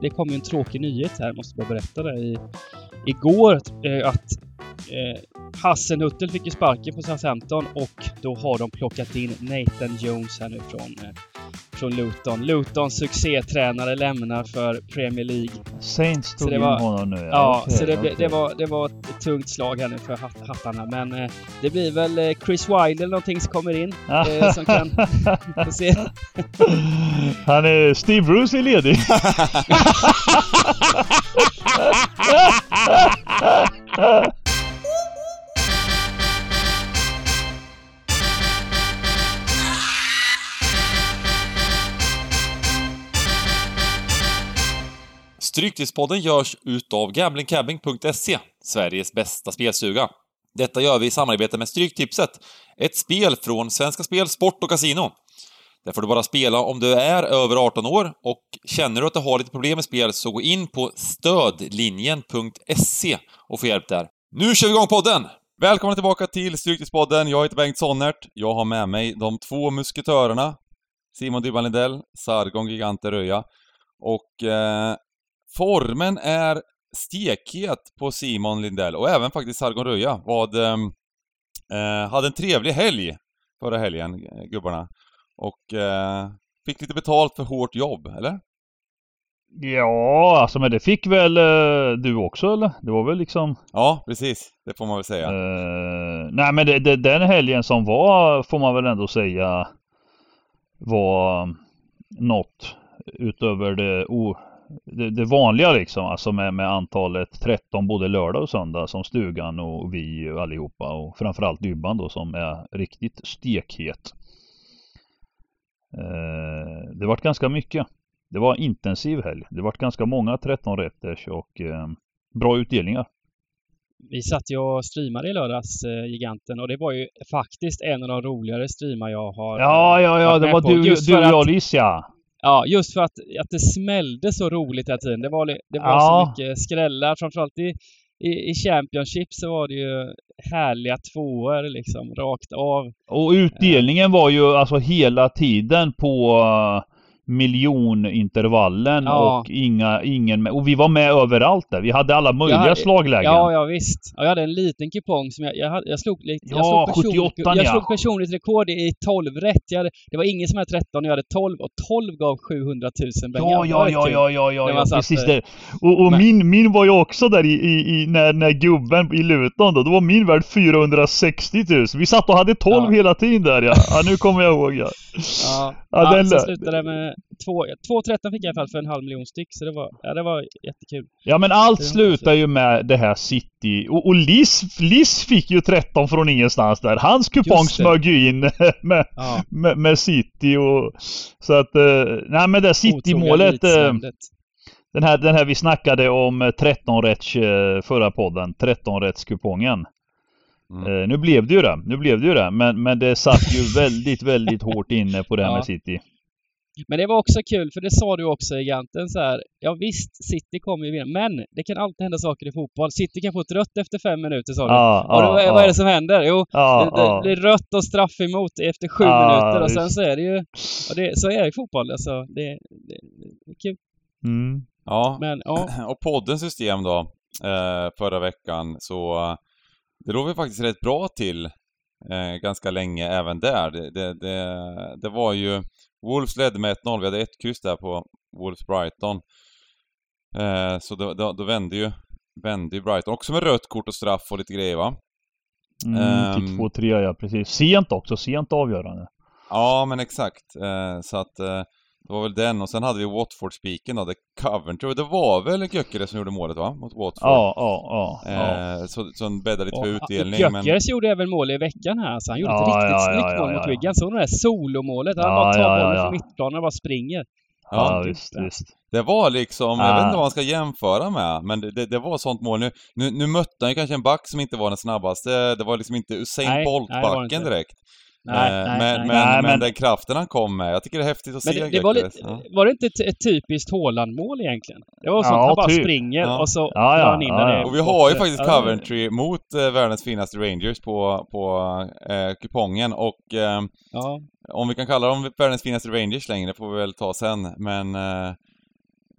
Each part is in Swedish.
det kom ju en tråkig nyhet här, måste bara berätta det. I, igår eh, att eh, Hassenhuttel fick ju sparken på Southampton och då har de plockat in Nathan Jones här nu från eh, från Luton. Lutons succétränare lämnar för Premier League. Saints tog det var, in honom nu ja. Ja, okay, så det, okay. det, var, det var ett tungt slag här nu för hatt, hattarna. Men eh, det blir väl eh, Chris Wilder eller någonting som kommer in. eh, som kan... få se. Han är... Steve Bruce är ledig. Stryktipspodden görs utav gamblingcabbing.se, Sveriges bästa spelstuga. Detta gör vi i samarbete med Stryktipset, ett spel från Svenska Spel, Sport och Casino. Där får du bara spela om du är över 18 år och känner du att du har lite problem med spel så gå in på stödlinjen.se och få hjälp där. Nu kör vi igång podden! Välkomna tillbaka till Stryktipspodden. Jag heter Bengt Sonnert. Jag har med mig de två musketörerna Simon Dybban Lindell, Sargon Gigante Röja och eh, Formen är stekhet på Simon Lindell och även faktiskt Sargon Röja. Vad, ehm, eh, hade en trevlig helg förra helgen, eh, gubbarna. Och eh, fick lite betalt för hårt jobb, eller? Ja, alltså men det fick väl eh, du också eller? Det var väl liksom... Ja, precis. Det får man väl säga. Eh, nej men det, det, den helgen som var får man väl ändå säga var något utöver det o, det, det, vanliga liksom, alltså med, med antalet 13 både lördag och söndag som stugan och vi allihopa och framförallt Dybban då som är riktigt stekhet. Eh, det vart ganska mycket. Det var intensiv helg. Det vart ganska många 13 rätters och eh, bra utdelningar. Vi satt ju och streamade i lördags, eh, Giganten, och det var ju faktiskt en av de roligare streamar jag har Ja, ja, ja, det var du, du och jag Liss ja. Ja, just för att, att det smällde så roligt hela tiden. Det var, det var ja. så mycket skrällar. Framförallt i, i, i Championship så var det ju härliga tvåor liksom, rakt av. Och utdelningen var ju alltså hela tiden på miljonintervallen ja. och inga, ingen. Och vi var med överallt där. Vi hade alla möjliga hade, slaglägen. Ja, ja visst. Och jag hade en liten kupong som jag, jag, jag slog lite... Ja, jag slog 78 Jag ja. slog personligt rekord i 12 rätt. Jag hade, det var ingen som hade 13 och jag hade 12 och 12 gav 700 000 pengar. Ja, ja, ja, ja, ja, ja, ja, precis det. Och, och min, min var ju också där i, i, i, när, när gubben i Luton då. Då var min värd 460 000. Vi satt och hade 12 ja. hela tiden där ja. ja. Nu kommer jag ihåg ja. Ja, ja, ja så slutade det med 2,13 fick jag i alla fall för en halv miljon styck. Så det var, ja, det var jättekul. Ja men allt slutar ju med det här City. Och, och Liss, Liss fick ju 13 från ingenstans där. Hans kupong smög ju in med, ja. med, med, City och... Så att... Eh, nej men det City-målet... Eh, den här, den här vi snackade om 13 rätts eh, förra podden. 13 rätts kupongen. Mm. Uh, nu blev det ju det. Nu blev det ju det. Men, men det satt ju väldigt, väldigt hårt inne på det här ja. med City. Men det var också kul, för det sa du också i Ganten så här. Ja visst, City kommer ju vinna, men det kan alltid hända saker i fotboll. City kan få ett rött efter fem minuter sa du. Ja, och då, ja, vad är det som händer? Jo, ja, det, det, blir rött och straff emot efter sju minuter och sen så är det ju... Och det, så är det i fotboll alltså. Det, det, det är kul. Mm. Ja. Men, ja, och poddens system då, eh, förra veckan så det låg vi faktiskt rätt bra till eh, ganska länge även där. Det, det, det, det var ju... Wolves ledde med 1-0. Vi hade ett kryss där på Wolves Brighton. Eh, så då, då, då, vände ju vände ju Brighton. Också med rött kort och straff och lite grejer va? Mm, till 2-3 ehm. ja, precis. Sent också, sent avgörande. Ja, men exakt. Eh, så att eh, det var väl den och sen hade vi Watford-spiken då, det Coventry. Det var väl Gyökeres som gjorde målet va? Mot Watford? Ja, ja, ja. Eh, så, så han bäddade lite för utdelning. Gyökeres men... gjorde även mål i veckan här. Så han gjorde ja, ett riktigt ja, snyggt ja, mål mot Wigan. Såg du det där solomålet? Han bara tar bollen från mittplanen och bara springer. Ja, visst, visst. Det var liksom, jag vet inte vad man ska jämföra med, men det, det, det var sånt mål. Nu, nu, nu mötte han ju kanske en back som inte var den snabbaste. Det var liksom inte Usain Bolt-backen direkt. Nej, eh, nej, men, nej, men, men, den kraften han kom med, jag tycker det är häftigt att men se. Det, det var, lite, ja. var det inte ett, ett typiskt Haaland-mål egentligen? Det var så ja, att han bara typ. springer ja. och så ja, drar han in ja, Och vi har ju faktiskt Coventry mot eh, världens finaste Rangers på, på eh, kupongen och eh, om vi kan kalla dem världens finaste Rangers längre får vi väl ta sen, men eh,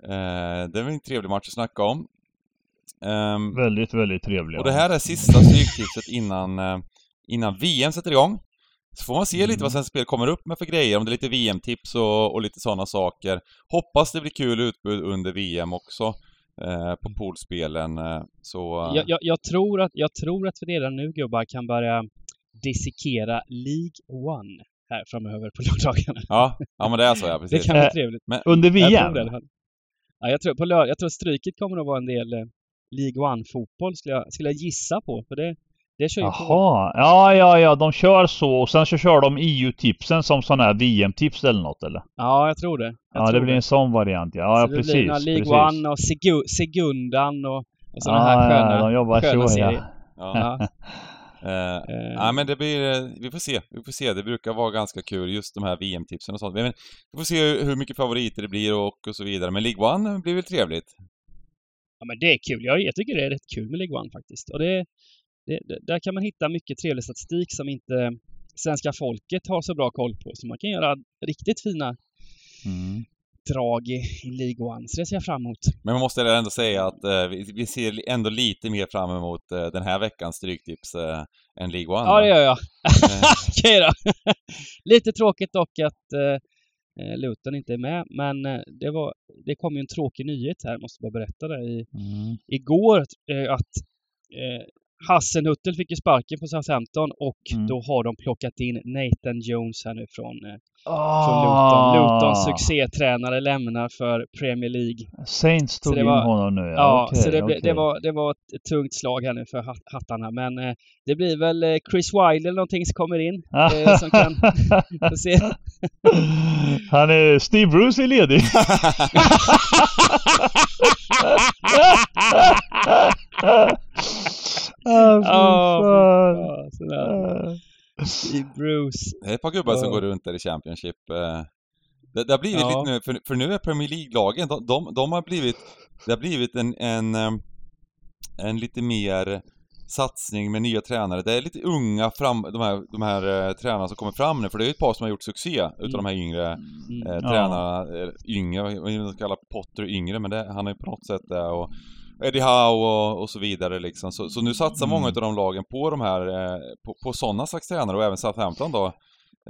Eh, det var en trevlig match att snacka om. Um, väldigt, väldigt trevlig. Och det här är sista Stryktipset innan, innan VM sätter igång. Så får man se mm. lite vad Svenska Spel kommer upp med för grejer, om det är lite VM-tips och, och lite sådana saker. Hoppas det blir kul utbud under VM också. Eh, på poolspelen. Eh, så... Jag, jag, jag, tror att, jag tror att vi redan nu gubbar kan börja dissekera League One här framöver på lördagarna. Ja, ja men det är så ja, precis. Det kan bli trevligt. Men, under VM? Jag ja, jag tror, på lördag, jag tror stryket kommer att vara en del eh, League One-fotboll skulle jag, skulle jag gissa på. För det, det kör ju Jaha, ja, ja, ja, de kör så och sen så kör de EU-tipsen som sådana här VM-tips eller något eller? Ja, jag tror det. Jag ja, tror det blir en sån variant ja. Ja, så precis. Det blir League precis. One och Segu Segundan och, och sådana ja, här sköna, ja, de jobbar sköna så, serier. Ja. ja. Uh, uh, men det blir, vi får se, vi får se. Det brukar vara ganska kul just de här VM-tipsen och sånt. Men vi får se hur mycket favoriter det blir och, och så vidare. Men League One blir väl trevligt? Ja men det är kul. Jag, jag tycker det är rätt kul med League One faktiskt. Och det, det, där kan man hitta mycket trevlig statistik som inte svenska folket har så bra koll på. Så man kan göra riktigt fina mm. drag i, i League One. Så det ser jag fram emot. Men man måste ändå säga att eh, vi, vi, ser ändå lite mer fram emot eh, den här veckans Stryktips eh, än League One. Ja, det gör jag. Eh. Okej då. lite tråkigt dock att eh, eh, Luton inte är med. Men det, var, det kom ju en tråkig nyhet här, måste bara berätta det. I, mm. Igår att eh, Hassenhuttel fick ju sparken på Southampton och mm. då har de plockat in Nathan Jones här nu från, oh. från Luton. Lutons succétränare lämnar för Premier League. Saints tog in honom nu ja. Ja, okay, så det, okay. det, var, det var ett tungt slag här nu för hattarna. Men eh, det blir väl eh, Chris Wilde eller någonting som kommer in. eh, som kan... se. Han är... Steve Bruce är ledig. Oh, Steve Bruce. Det är ett par gubbar som går runt där i Championship. Eh. Det, det har blivit ja. lite nu, för, för nu är Premier League-lagen, de, de, de, har blivit, det har blivit en, en, eh, en lite mer satsning med nya tränare. Det är lite unga fram, de här, de här eh, tränarna som kommer fram nu, för det är ett par som har gjort succé mm. utav de här yngre mm. eh, tränarna. Ja. Yngre, man ska kalla Potter yngre, men det, han är på något sätt det. Och, Eddie Howe och, och så vidare liksom. Så, så nu satsar mm. många av de lagen på de här, eh, på, på sådana slags tränare och även Southampton då.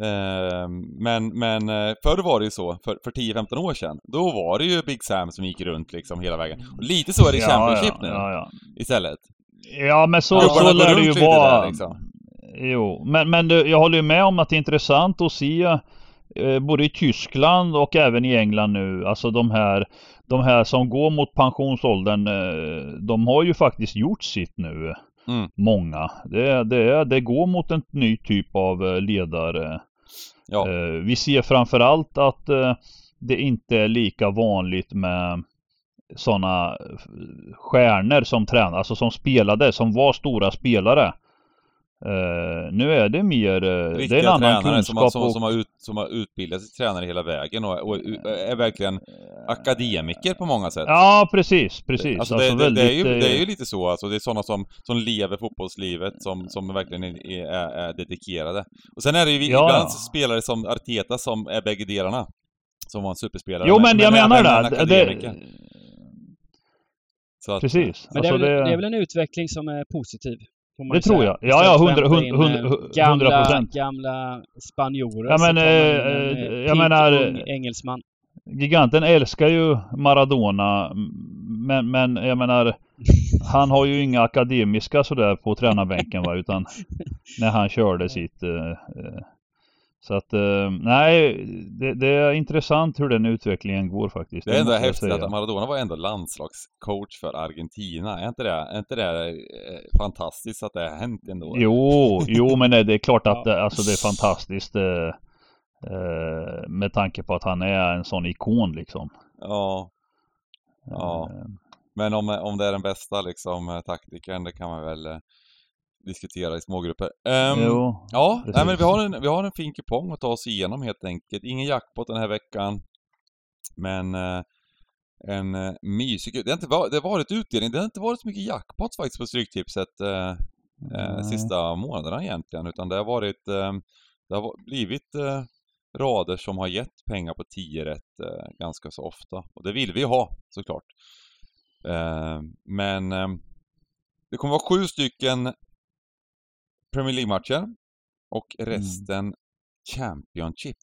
Eh, men, men eh, förr var det ju så, för, för 10-15 år sedan, då var det ju Big Sam som gick runt liksom hela vägen. Och lite så är det i Championship ja, nu, ja, istället. Ja, men så, så lär det ju vara. Där, liksom. Jo, men, men du, jag håller ju med om att det är intressant att se både i Tyskland och även i England nu, alltså de här de här som går mot pensionsåldern, eh, de har ju faktiskt gjort sitt nu. Mm. Många. Det, det, det går mot en ny typ av eh, ledare. Ja. Eh, vi ser framförallt att det inte är lika vanligt med sådana stjärnor som tränar, alltså som spelade, som var stora spelare. Uh, nu är det mer, uh, det är en annan kunskap som har, som, och... som, har ut, som har utbildat sig tränare hela vägen och, och, är verkligen akademiker på många sätt. Ja, precis, precis. Alltså, alltså det, väldigt, det, är ju, det är ju lite så alltså, det är sådana som, som lever fotbollslivet som, som verkligen är, är, är dedikerade. Och sen är det ju ja. ibland spelare som Arteta som är bägge delarna. Som var en superspelare. Jo, men, men jag menar det. det att, precis. Men det är, alltså, väl, det är väl en utveckling som är positiv? Det tror jag. Ja, ja, hundra, hundra, hundra procent. Gamla spanjorer. Ja, men, eh, jag menar... Engelsman. Giganten älskar ju Maradona. Men, men jag menar, han har ju inga akademiska sådär på tränarbänken va, utan när han körde sitt eh, eh så att, eh, nej, det, det, är intressant hur den utvecklingen går faktiskt. Det är ändå häftigt att Maradona var ändå landslagscoach för Argentina. Är inte det, är inte det eh, fantastiskt att det har hänt ändå? Jo, jo men det, det är klart att det, alltså det är fantastiskt eh, eh, med tanke på att han är en sån ikon liksom. Ja. Ja. Men om, om det är den bästa liksom taktikern, det kan man väl diskutera i smågrupper. Um, jo, ja, nej, men vi har, en, vi har en fin kupong att ta oss igenom helt enkelt. Ingen jackpot den här veckan. Men uh, en uh, mysig... Det har, inte varit, det har varit utdelning, det har inte varit så mycket jackpots faktiskt på Stryktipset uh, uh, sista månaderna egentligen. Utan det har varit... Uh, det har blivit rader som har gett pengar på 10 rätt eh, ganska så ofta. Och det vill vi ha såklart. Eh, men eh, det kommer vara sju stycken Premier League-matcher och mm. resten mm. Championship.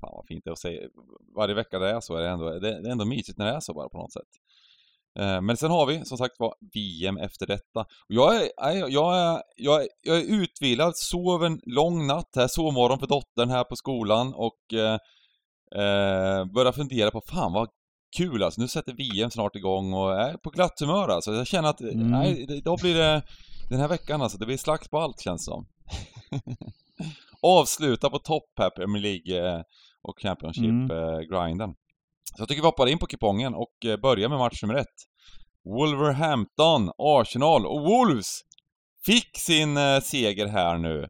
Fan vad fint det är att säga. Varje vecka det är så är det ändå, det är ändå mysigt när det är så bara på något sätt. Eh, men sen har vi som sagt var VM efter detta. Jag är, jag är, jag är, jag är utvilad, sov en lång natt här, sovmorgon för dottern här på skolan och eh, eh, börjar fundera på fan vad kul alltså. Nu sätter VM snart igång och är på glatt humör alltså. Jag känner att, mm. nej, då blir det den här veckan alltså, det blir slags på allt känns det som. Avsluta på topp här, Premier League eh, och Championship-grinden. Mm. Så jag tycker vi hoppar in på kupongen och eh, börjar med match nummer ett. Wolverhampton, Arsenal och Wolves fick sin eh, seger här nu.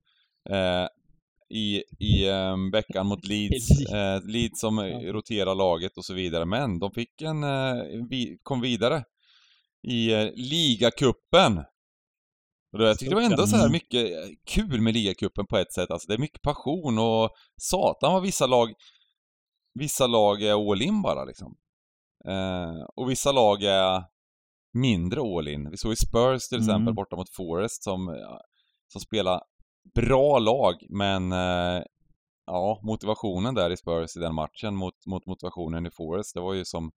Eh, I i eh, veckan mot Leeds. Eh, Leeds som ja. roterar laget och så vidare. Men de fick en, vi, kom vidare i eh, ligacupen. Och jag tyckte det var ändå så här mycket kul med ligacupen på ett sätt. Alltså det är mycket passion och satan vad vissa lag Vissa lag är all in bara liksom. Eh, och vissa lag är mindre all in. Vi såg i Spurs till exempel mm. borta mot Forest som, som spelar bra lag men eh, ja, motivationen där i Spurs i den matchen mot, mot motivationen i Forest, det var ju som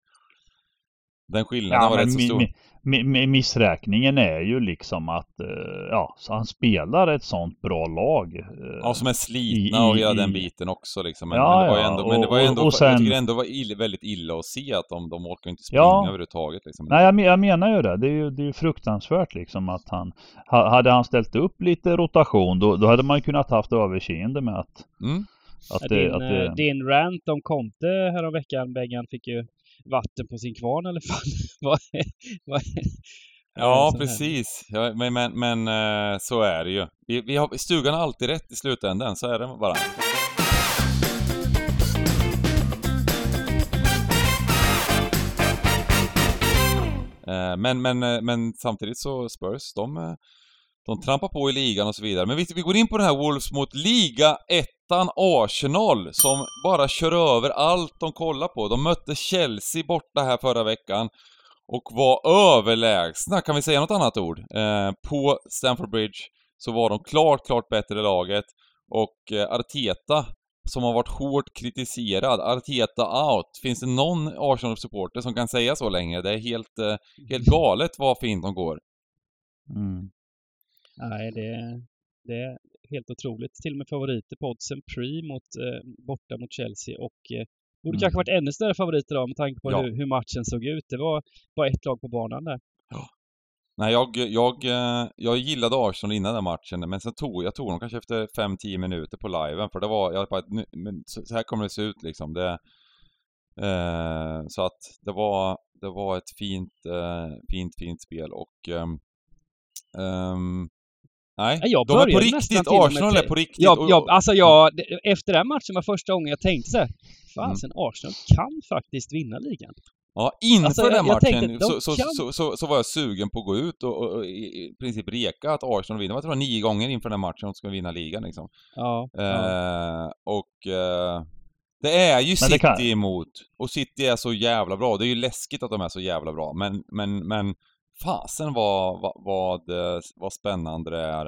den skillnaden ja, var rätt så stor. Mi, mi, missräkningen är ju liksom att, uh, ja, så han spelar ett sånt bra lag. Uh, ja, som är slitna i, och hela i, den biten också liksom. Men, ja, men det var ju ändå, men det var ändå, och sen, jag tycker det ändå var ill, väldigt illa att se att de, de orkar inte springa ja, överhuvudtaget liksom. Nej, jag, jag menar ju det. Det är ju, det är ju fruktansvärt liksom att han, hade han ställt upp lite rotation då, då hade man ju kunnat haft överseende med att mm. Att det, din, att det... Eh, din rant om Conte häromveckan, Bengan, fick ju vatten på sin kvarn i alla fall. ja, precis. Ja, men, men, men eh, så är det ju. Vi, vi har, stugan har alltid rätt i slutändan, så är det bara. Eh, men, men, eh, men samtidigt så Spurs, de, de trampar på i ligan och så vidare. Men vi, vi går in på den här Wolves mot liga 1 ettan Arsenal som bara kör över allt de kollar på. De mötte Chelsea borta här förra veckan och var överlägsna, kan vi säga något annat ord? Eh, på Stamford Bridge så var de klart, klart bättre laget och eh, Arteta som har varit hårt kritiserad, Arteta out. Finns det någon Arsenal-supporter som kan säga så länge? Det är helt, eh, helt galet vad fint de går. Mm. Nej, det, det, helt otroligt. Till och med favoriter på oddsen Pre mot, eh, borta mot Chelsea och eh, borde mm. kanske varit ännu större favoriter då med tanke på ja. hur, hur, matchen såg ut. Det var bara ett lag på banan där. Ja. Nej, jag, jag, eh, jag gillade Arsenal innan den matchen, men sen tog jag tog dem kanske efter 5-10 minuter på liven, för det var, jag bara, men så här kommer det se ut liksom. Det, eh, så att det var, det var ett fint, eh, fint, fint spel och um, Nej, jag de är på riktigt. Arsenal är på riktigt. Ja, ja, alltså jag, efter den matchen var första gången jag tänkte så här, fasen mm. Arsenal kan faktiskt vinna ligan. Ja, inför alltså, den matchen så, så, så, så, så, var jag sugen på att gå ut och, och, i princip reka att Arsenal vinner. Jag tror det var nio gånger inför den matchen de ska vinna ligan liksom. Ja. Eh, ja. Och eh, det är ju City kan... emot. Och City är så jävla bra. Det är ju läskigt att de är så jävla bra. Men, men, men fasen vad, vad, vad, eh, vad spännande det är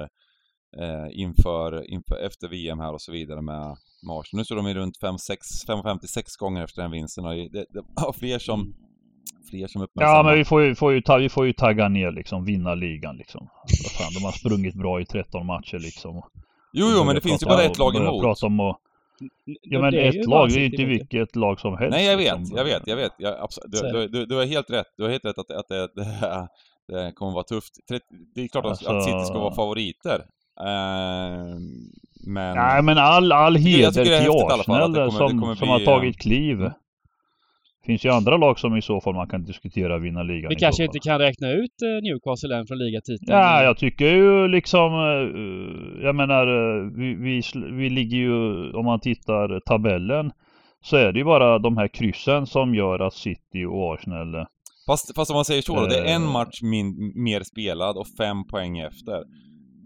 eh, inför, inför, efter VM här och så vidare med, Arsenal. Nu står de i runt 5,56 gånger efter den vinsten och det, det var fler som fler som uppmärksammar. Ja men vi får ju, får ju, ta, vi får ju tagga ner liksom, vinna ligan liksom. Fan, de har sprungit bra i 13 matcher liksom. Jo, jo, men det finns ju bara ett lag emot. Prata om att Ja men ett lag, det är ju inte vilket lag som helst. Nej jag vet, liksom. jag vet, jag vet. Jag, du, du, du, har helt rätt. Du har helt rätt att, att det, det, det kommer vara tufft. Det är klart alltså... att City ska vara favoriter. Uh, men... Nej men all, all heder till Arsenal kommer, som, som har tagit kliv. Det finns ju andra lag som i så fall man kan diskutera vinna ligan Vi kanske inte kan räkna ut eh, Newcastle än från ligatiteln? Ja, jag tycker ju liksom... Eh, jag menar, vi, vi, vi ligger ju... Om man tittar tabellen så är det ju bara de här kryssen som gör att City och Arsenal Fast, fast om man säger så då, det är en eh. match min, mer spelad och fem poäng efter.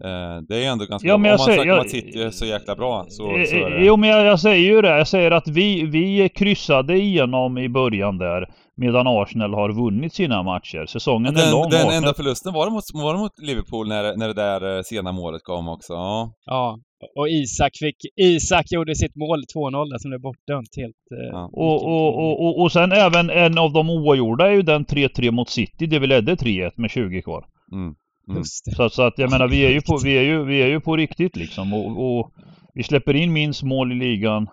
Eh, det är ändå ganska ja, bra. Om man säger, snackar om att City är så jäkla bra så, så är det... Jo men jag, jag, säger ju det. Jag säger att vi, vi kryssade igenom i början där. Medan Arsenal har vunnit sina matcher. Säsongen den, är lång. Den enda förlusten var det mot, var det mot Liverpool när, när det där eh, sena målet kom också. Ja. ja. Och Isak fick... Isak gjorde sitt mål 2-0 där som blev bortdömt helt... Eh, ja. och, och, och, och, och sen även en av de oavgjorda är ju den 3-3 mot City. Det vi ledde 3-1 med 20 kvar. Mm. Mm. Så, så, att jag menar vi är ju på, vi är ju, vi är ju på riktigt liksom och, och vi släpper in minst mål i ligan.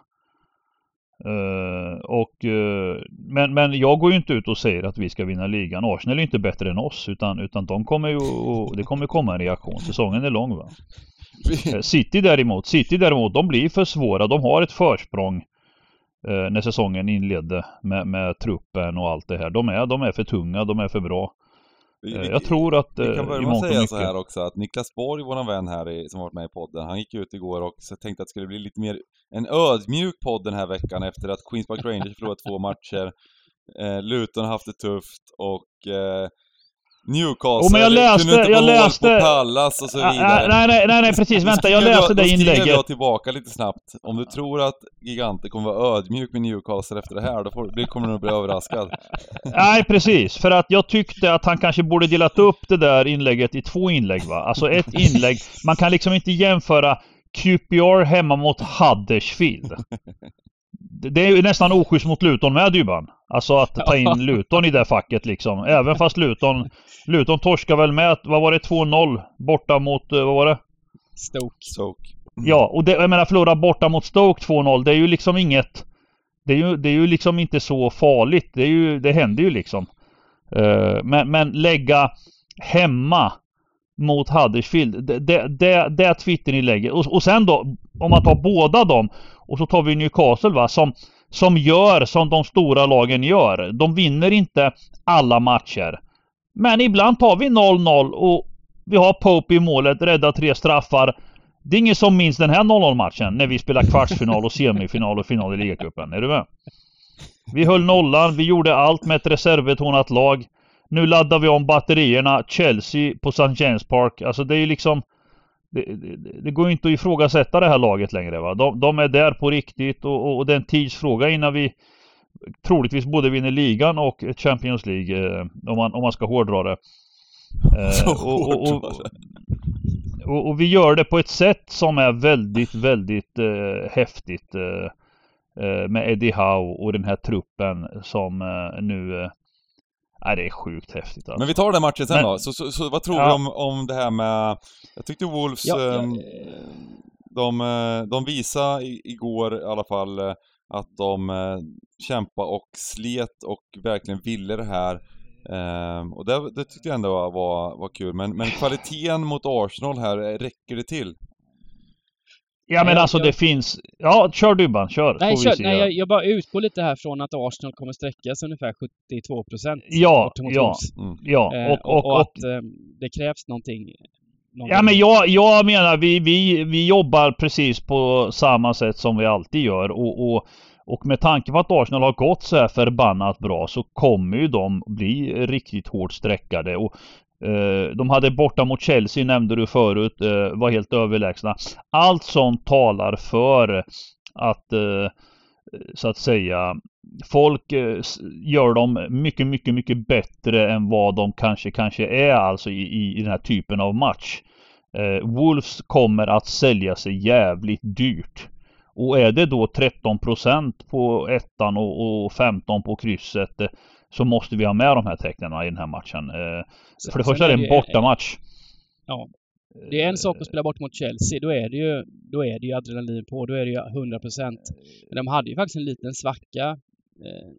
Uh, och, uh, men, men jag går ju inte ut och säger att vi ska vinna ligan. Arsenal är inte bättre än oss utan, utan de kommer ju, det kommer komma en reaktion. Säsongen är lång va. Uh, City däremot, City däremot, de blir för svåra. De har ett försprång när säsongen inledde med, med truppen och allt det här. De är, de är för tunga, de är för bra. Vi, jag tror att Vi kan börja med att säga mycket... så här också att Niklas Borg, vår vän här i, som varit med i podden, han gick ut igår och tänkte att det skulle bli lite mer en ödmjuk podd den här veckan efter att Queens Park Rangers förlorat två matcher. Eh, Luton har haft det tufft och eh, Newcastle, oh, men jag läste, kunde inte jag läste, på Pallas och så vidare. Nej, nej, nej, nej precis. Vänta, jag läste det inlägget. Då skriver jag tillbaka lite snabbt. Om du tror att Giganten kommer vara ödmjuk med Newcastle efter det här, då får, kommer du nog bli överraskad. Nej, precis. För att jag tyckte att han kanske borde delat upp det där inlägget i två inlägg va. Alltså ett inlägg, man kan liksom inte jämföra QPR hemma mot Huddersfield. Det är ju nästan oschysst mot Luton med Dybban. Alltså att ta in Luton i det facket liksom. Även fast Luton... Luton torskar väl med, vad var det, 2-0 borta mot, eh, vad var det? Stoke. Stoke. Mm. Ja, och det, jag menar förlora borta mot Stoke 2-0, det är ju liksom inget... Det är ju, det är ju liksom inte så farligt. Det, är ju, det händer ju liksom. Uh, men, men lägga hemma mot Huddersfield. Det, det, det, det Twitterinlägget. Och, och sen då, om man tar båda dem och så tar vi Newcastle va, som, som gör som de stora lagen gör. De vinner inte alla matcher. Men ibland tar vi 0-0 och vi har Pope i målet, räddar tre straffar. Det är ingen som minns den här 0-0 matchen när vi spelar kvartsfinal och semifinal och final i ligacupen. Är du med? Vi höll nollan, vi gjorde allt med ett reservbetonat lag. Nu laddar vi om batterierna. Chelsea på St. James Park. Alltså det är ju liksom... Det, det, det, går inte att ifrågasätta det här laget längre va. De, de är där på riktigt och, och, och det är en tidsfråga innan vi troligtvis både vinner ligan och Champions League eh, om, man, om man ska hårdra det. Eh, och, och, och, vi gör det på ett sätt som är väldigt, väldigt eh, häftigt. Eh, eh med Eddie Howe och den här truppen som eh, nu Nej, det är sjukt häftigt alltså. Men vi tar den matchen sen Men, då. Så, så, så, vad tror ja. du om, om det här med... Jag tyckte Wolves... Ja, ja, ehm, de, eh, de visade igår i alla fall eh, att de eh, kämpade och slet och verkligen ville det här. Um, och det, det, tyckte jag ändå var, var, var kul. Men, men kvaliteten mot Arsenal här, räcker det till? Ja men alltså det finns... Ja, kör Dybban, kör. Nej, kör, nej jag, jag, bara utgår lite här från att Arsenal kommer sträckas ungefär 72 procent. Ja, ja, mm. ja. Eh, och, och, och, och att eh, det krävs någonting. någonting. Ja men jag, jag menar vi, vi, vi jobbar precis på samma sätt som vi alltid gör och, och och med tanke på att Arsenal har gått så här förbannat bra så kommer ju de bli riktigt hårt sträckade. Och Eh, de hade borta mot Chelsea nämnde du förut, eh, var helt överlägsna. Allt sånt talar för att eh, så att säga folk gör dem mycket, mycket, mycket bättre än vad de kanske, kanske är alltså i, i den här typen av match. Wolves kommer att sälja sig jävligt dyrt. Och är det då 13% på ettan och, och 15 på krysset så måste vi ha med de här tecknen i den här matchen. Eh, för det första är det en bortamatch. Ja. Det är en sak att spela bort mot Chelsea. Då är det ju, då är det ju adrenalin på. Då är det ju 100 procent. Men de hade ju faktiskt en liten svacka eh,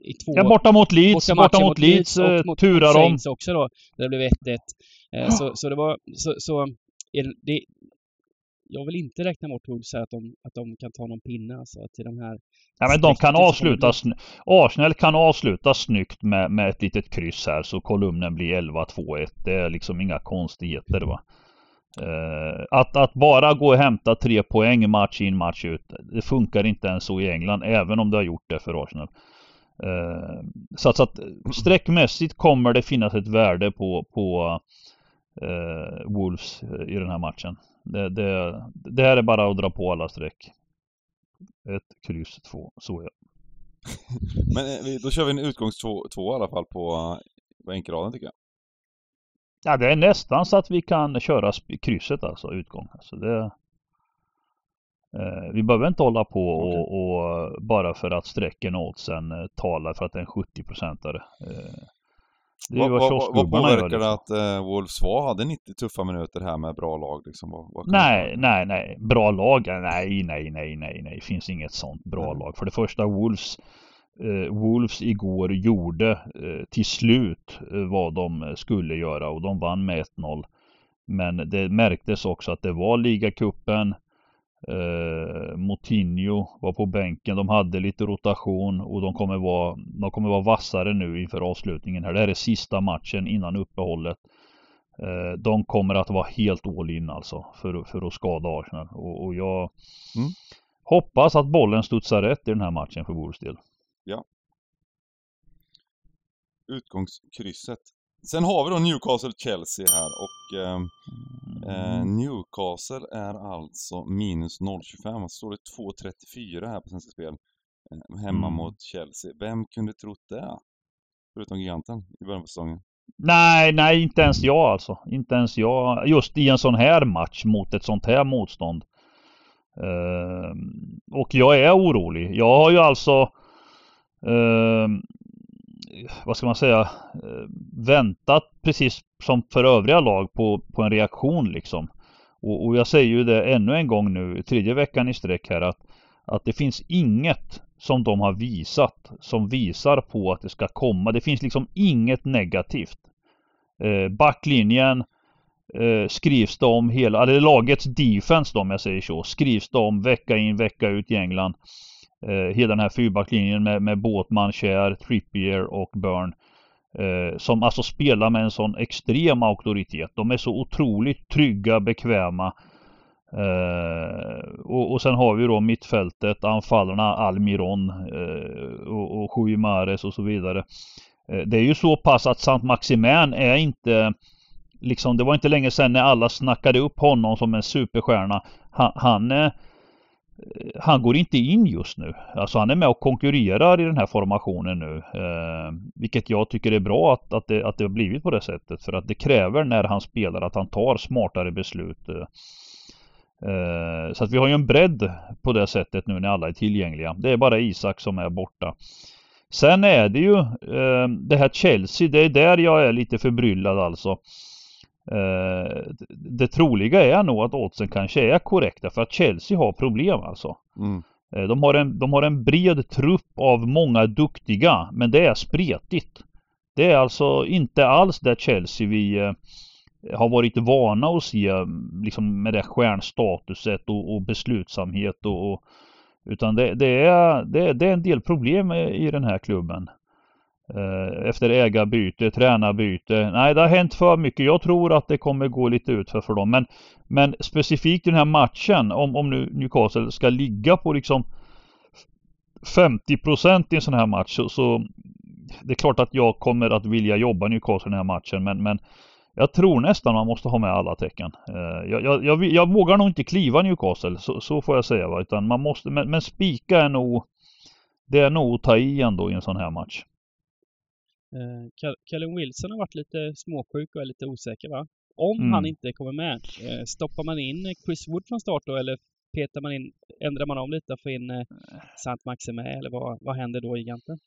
i två... Ja, borta mot Leeds. Borta, borta mot Leeds, Leeds eh, mot, turar de. Också då. Där det blev 1-1. Eh, så, så det var... Så, så det, jag vill inte räkna bort Wolves att de, att de kan ta någon pinne alltså till de här... Ja men de kan avsluta... Arsenal kan avsluta snyggt med, med ett litet kryss här så kolumnen blir 11-2-1. Det är liksom inga konstigheter va. Uh, att, att bara gå och hämta tre poäng match in match ut. Det funkar inte ens så i England även om det har gjort det för Arsenal. Uh, så, att, så att streckmässigt kommer det finnas ett värde på, på eh, Wolves i den här matchen. Det, det, det här är bara att dra på alla streck. Ett kryss två, så ja. Men då kör vi en utgångs två, två i alla fall på, på enkelraden tycker jag. Ja, det är nästan så att vi kan köra krysset alltså, utgång. Alltså det, eh, vi behöver inte hålla på och, och, bara för att strecken åt sen eh, talar för att det är en 70-procentare. Eh, det är vad, vad, vad påverkar det liksom. att eh, Wolves var, hade 90 tuffa minuter här med bra lag liksom? Vad, vad nej, nej, nej. Bra lag? Nej, nej, nej, nej, nej. Finns inget sånt bra mm. lag. För det första, Wolves eh, Wolves igår gjorde eh, till slut eh, vad de skulle göra och de vann med 1-0. Men det märktes också att det var ligacupen. Eh, Moutinho var på bänken. De hade lite rotation och de kommer vara, de kommer vara vassare nu inför avslutningen här. Det här är sista matchen innan uppehållet. Eh, de kommer att vara helt all in alltså för, för att skada Arsenal. Och, och jag mm. hoppas att bollen studsar rätt i den här matchen för Wolves del. Ja. Utgångskrysset. Sen har vi då Newcastle-Chelsea här och eh, eh, mm. Newcastle är alltså minus 0,25 och så står det 2,34 här på Svenska Spel. Eh, hemma mm. mot Chelsea. Vem kunde trott det? Förutom giganten i början på säsongen. Nej, nej inte ens jag alltså. Inte ens jag. Just i en sån här match mot ett sånt här motstånd. Uh, och jag är orolig. Jag har ju alltså uh, vad ska man säga, eh, väntat precis som för övriga lag på, på en reaktion liksom. Och, och, jag säger ju det ännu en gång nu, tredje veckan i sträck här, att, att det finns inget som de har visat som visar på att det ska komma. Det finns liksom inget negativt. Eh, backlinjen eh, skrivs det om hela, eller lagets defense då om jag säger så, skrivs det om vecka in vecka ut i England eh, hela den här fyrbacklinjen med, med Båtman, Kjär, Trippier och Burn. Eh, som alltså spelar med en sån extrem auktoritet. De är så otroligt trygga, bekväma. Eh, och, och sen har vi då mittfältet, anfallarna Almiron eh, och, och Sjuimares och så vidare. Eh, det är ju så pass att Sant Maximin är inte Liksom det var inte länge sedan när alla snackade upp honom som en superstjärna. Han, han är Eh, han går inte in just nu. Alltså han är med och konkurrerar i den här formationen nu. Eh, vilket jag tycker är bra att, att, det, att det har blivit på det sättet. För att det kräver när han spelar att han tar smartare beslut. Eh, eh så att vi har ju en bredd på det sättet nu när alla är tillgängliga. Det är bara Isak som är borta. Sen är det ju eh, det här Chelsea, det är där jag är lite förbryllad alltså. Eh, det troliga är nog att oddsen kanske är korrekta för att Chelsea har problem alltså. Mm. Eh, de, har en, de har en bred trupp av många duktiga men det är spretigt. Det är alltså inte alls det Chelsea vi eh, har varit vana att se liksom med det stjärnstatuset och, och beslutsamhet och, och utan det, det, är, det, det är en del problem i den här klubben. Eh, efter ägarbyte, tränarbyte. Nej, det har hänt för mycket. Jag tror att det kommer gå lite utför för dem. Men, men specifikt i den här matchen, om, om nu Newcastle ska ligga på liksom 50% i en sån här match så, så det är klart att jag kommer att vilja jobba Newcastle i den här matchen men, men jag tror nästan man måste ha med alla tecken. Eh, jag, jag, jag, jag vågar nog inte kliva Newcastle, så, så får jag säga. Va? Utan man måste, men, men spika är nog, det är nog att ta i ändå i en sån här match. Eh, Callum Wilson har varit lite småsjuk och är lite osäker va? Om mm. han inte kommer med, eh, stoppar man in Chris Wood från start då eller petar man in, ändrar man om lite och får in eh, Sant Maxime eller vad, vad händer då egentligen?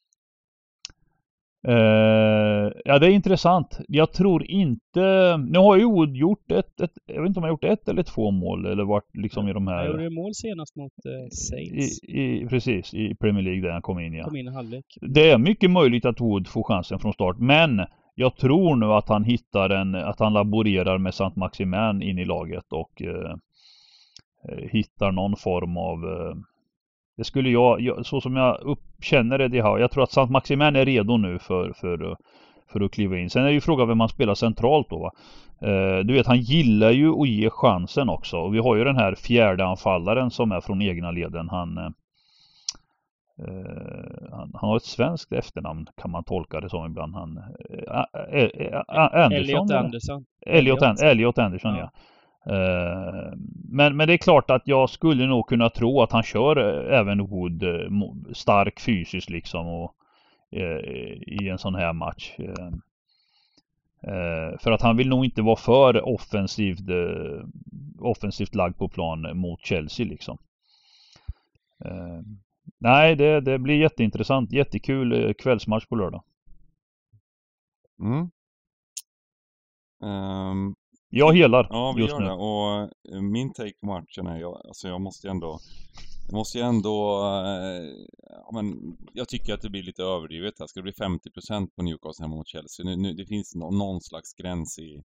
Uh, ja det är intressant. Jag tror inte... Nu har ju gjort ett, ett, Jag vet inte om han gjort ett eller två mål eller varit liksom i de här... Han gjorde mål senast mot uh, Saints. I, i, precis, i Premier League där han kom in ja. Kom in i halvlek. Det är mycket möjligt att Wood får chansen från start men jag tror nu att han hittar en, att han laborerar med Sant Maximin in i laget och uh, hittar någon form av det skulle jag, så som jag upp, känner det, det här, jag tror att Sant Maximin är redo nu för, för, för att kliva in. Sen är ju frågan vem man spelar centralt då va. Eh, du vet han gillar ju att ge chansen också. Och vi har ju den här fjärde anfallaren som är från egna leden. Han, eh, eh han, han, har ett svenskt efternamn kan man tolka det som ibland. Han, eh, Andersson, Elliot Andersson. Elliot, Elliot. Elliot Anderson ja. ja. Eh, men, men det är klart att jag skulle nog kunna tro att han kör eh, även Wood eh, stark fysiskt liksom och i en sån här match. För att han vill nog inte vara för offensivt, offensivt lagd på plan mot Chelsea liksom. Nej, det, det blir jätteintressant. Jättekul kvällsmatch på lördag. Mm. Um, jag helar Ja, vi gör nu. det. Och eh, min take på matchen är, jag, alltså jag måste ändå jag måste ju ändå, eh, ja, men jag tycker att det blir lite överdrivet här. Ska det bli 50% på Newcastle hemma mot Chelsea? Nu, nu, det finns no, någon slags gräns i,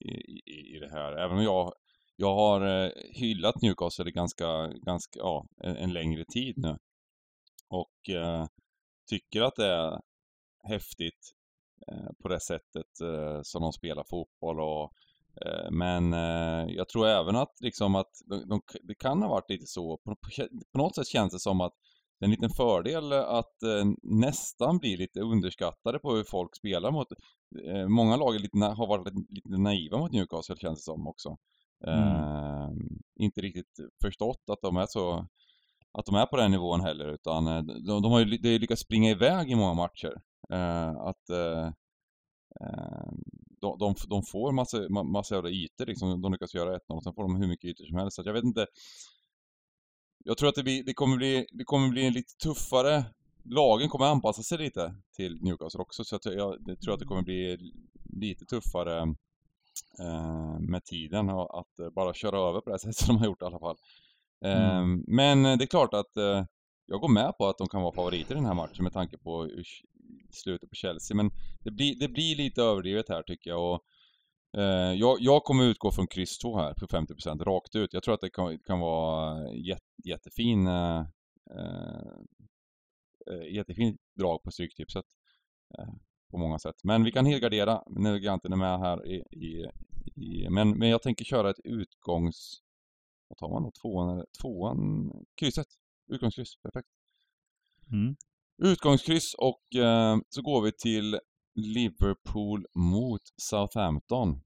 i, i, det här. Även om jag, jag har eh, hyllat Newcastle ganska, ganska, ja, en, en längre tid nu. Och eh, tycker att det är häftigt eh, på det sättet eh, som de spelar fotboll och men eh, jag tror även att, liksom att de, de, det kan ha varit lite så, på, på, något sätt känns det som att det är en liten fördel att eh, nästan bli lite underskattade på hur folk spelar mot... Eh, många lag lite, har varit lite, naiva mot Newcastle känns det som också. Mm. Eh, inte riktigt förstått att de är så... Att de är på den nivån heller utan eh, de, de har ju lyckats springa iväg i många matcher. att de, de, de får massa, massa jävla ytor liksom. De lyckas göra 1-0 och sen får de hur mycket ytor som helst. Så jag vet inte. Jag tror att det, blir, det, kommer bli, det kommer bli en lite tuffare... Lagen kommer anpassa sig lite till Newcastle också. Så jag, jag, jag tror att det kommer bli lite tuffare eh, med tiden. Och att bara köra över på det sättet som de har gjort i alla fall. Eh, mm. Men det är klart att eh, jag går med på att de kan vara favoriter i den här matchen med tanke på slutet på Chelsea. Men det blir, det blir lite överdrivet här tycker jag. Och, eh, jag, jag kommer utgå från kryss 2 här på 50% rakt ut. Jag tror att det kan, kan vara eh, jätte, jättefin eh, eh, eh jättefin jättefint drag på Stryktipset. Eh, på många sätt. Men vi kan helgardera när giganten är med här i, i, i, men, men jag tänker köra ett utgångs... Vad tar man då? Tvåan, tvåan krysset. Utgångskryss, perfekt. Mm. Utgångskryss och eh, så går vi till Liverpool mot Southampton.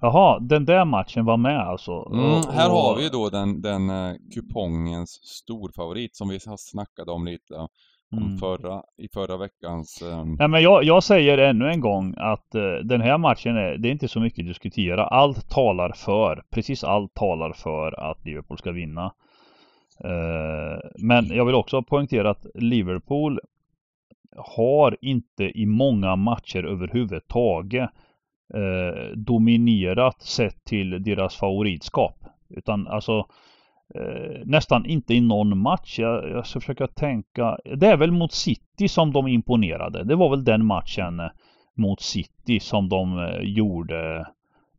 Jaha, den där matchen var med alltså? Mm, här har vi då den, den uh, kupongens storfavorit som vi har snackat om lite om mm. förra, i förra veckans... Um... Nej men jag, jag säger ännu en gång att uh, den här matchen är, det är inte så mycket att diskutera. Allt talar för, precis allt talar för att Liverpool ska vinna. Eh, men jag vill också poängtera att Liverpool har inte i många matcher överhuvudtaget eh, dominerat sett till deras favoritskap. Utan alltså eh, nästan inte i någon match. Jag, jag ska försöka tänka. Det är väl mot City som de imponerade. Det var väl den matchen mot City som de gjorde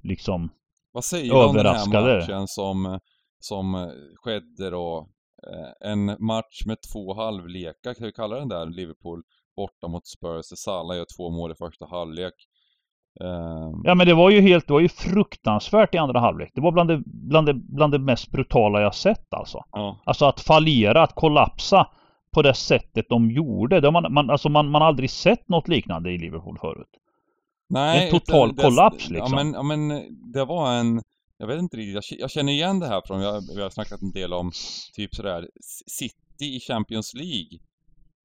liksom Vad säger du om den här matchen som som eh, skedde då. Eh, en match med två halvlekar, kan vi kalla den där, Liverpool borta mot Spurs. Salah gör två mål i första halvlek. Um... Ja men det var ju helt, det var ju fruktansvärt i andra halvlek. Det var bland det, bland det, bland det mest brutala jag sett alltså. Ja. Alltså att fallera, att kollapsa på det sättet de gjorde. Det man, man, alltså man, man har aldrig sett något liknande i Liverpool förut. Nej. En total det, kollaps liksom. Ja men, ja men det var en jag vet inte riktigt, jag känner igen det här från, har, vi har snackat en del om typ sådär City i Champions League.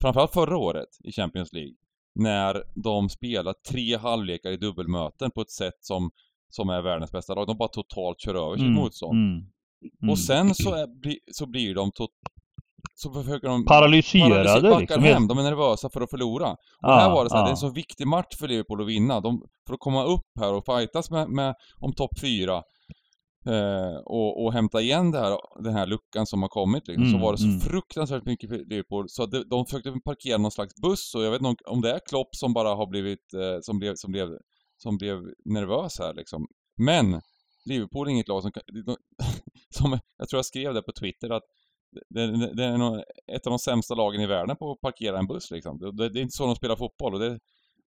Framförallt förra året i Champions League. När de spelar tre halvlekar i dubbelmöten på ett sätt som, som är världens bästa lag. De bara totalt kör över sitt mm, motstånd. Mm, mm. Och sen så, är, så blir de tot, så försöker de paralyserade liksom. hem, de är nervösa för att förlora. Och ah, här var det så här, ah. det är en så viktig match för Liverpool att vinna. De, för att komma upp här och fightas med, med om topp fyra Eh, och, och hämta igen det här, den här luckan som har kommit liksom, mm, så var det så mm. fruktansvärt mycket Liverpool. Så de, de försökte parkera någon slags buss och jag vet inte om det är Klopp som bara har blivit, eh, som, blev, som, blev, som blev nervös här liksom. Men Liverpool är inget lag som, de, som jag tror jag skrev det på Twitter att det, det, det är nog ett av de sämsta lagen i världen på att parkera en buss liksom. Det, det är inte så de spelar fotboll och det,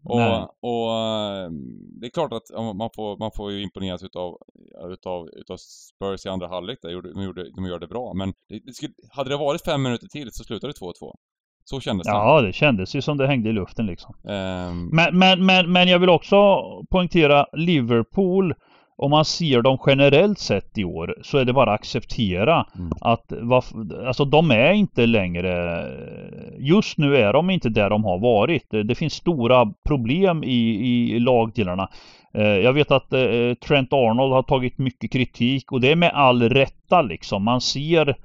och, och, ehm, det är klart att man får, man får ju imponeras utav, utav, utav Spurs i andra halvlek där, de, gjorde, de gör det bra. Men det, det skulle, hade det varit fem minuter till så slutar det 2-2. Så kändes det. Ja, det kändes ju som det hängde i luften liksom. Um... Men, men, men, men jag vill också poängtera Liverpool om man ser dem generellt sett i år så är det bara att acceptera mm. att alltså de är inte längre Just nu är de inte där de har varit. Det finns stora problem i, i lagdelarna. Eh, jag vet att eh, Trent Arnold har tagit mycket kritik och det är med all rätta liksom. Man ser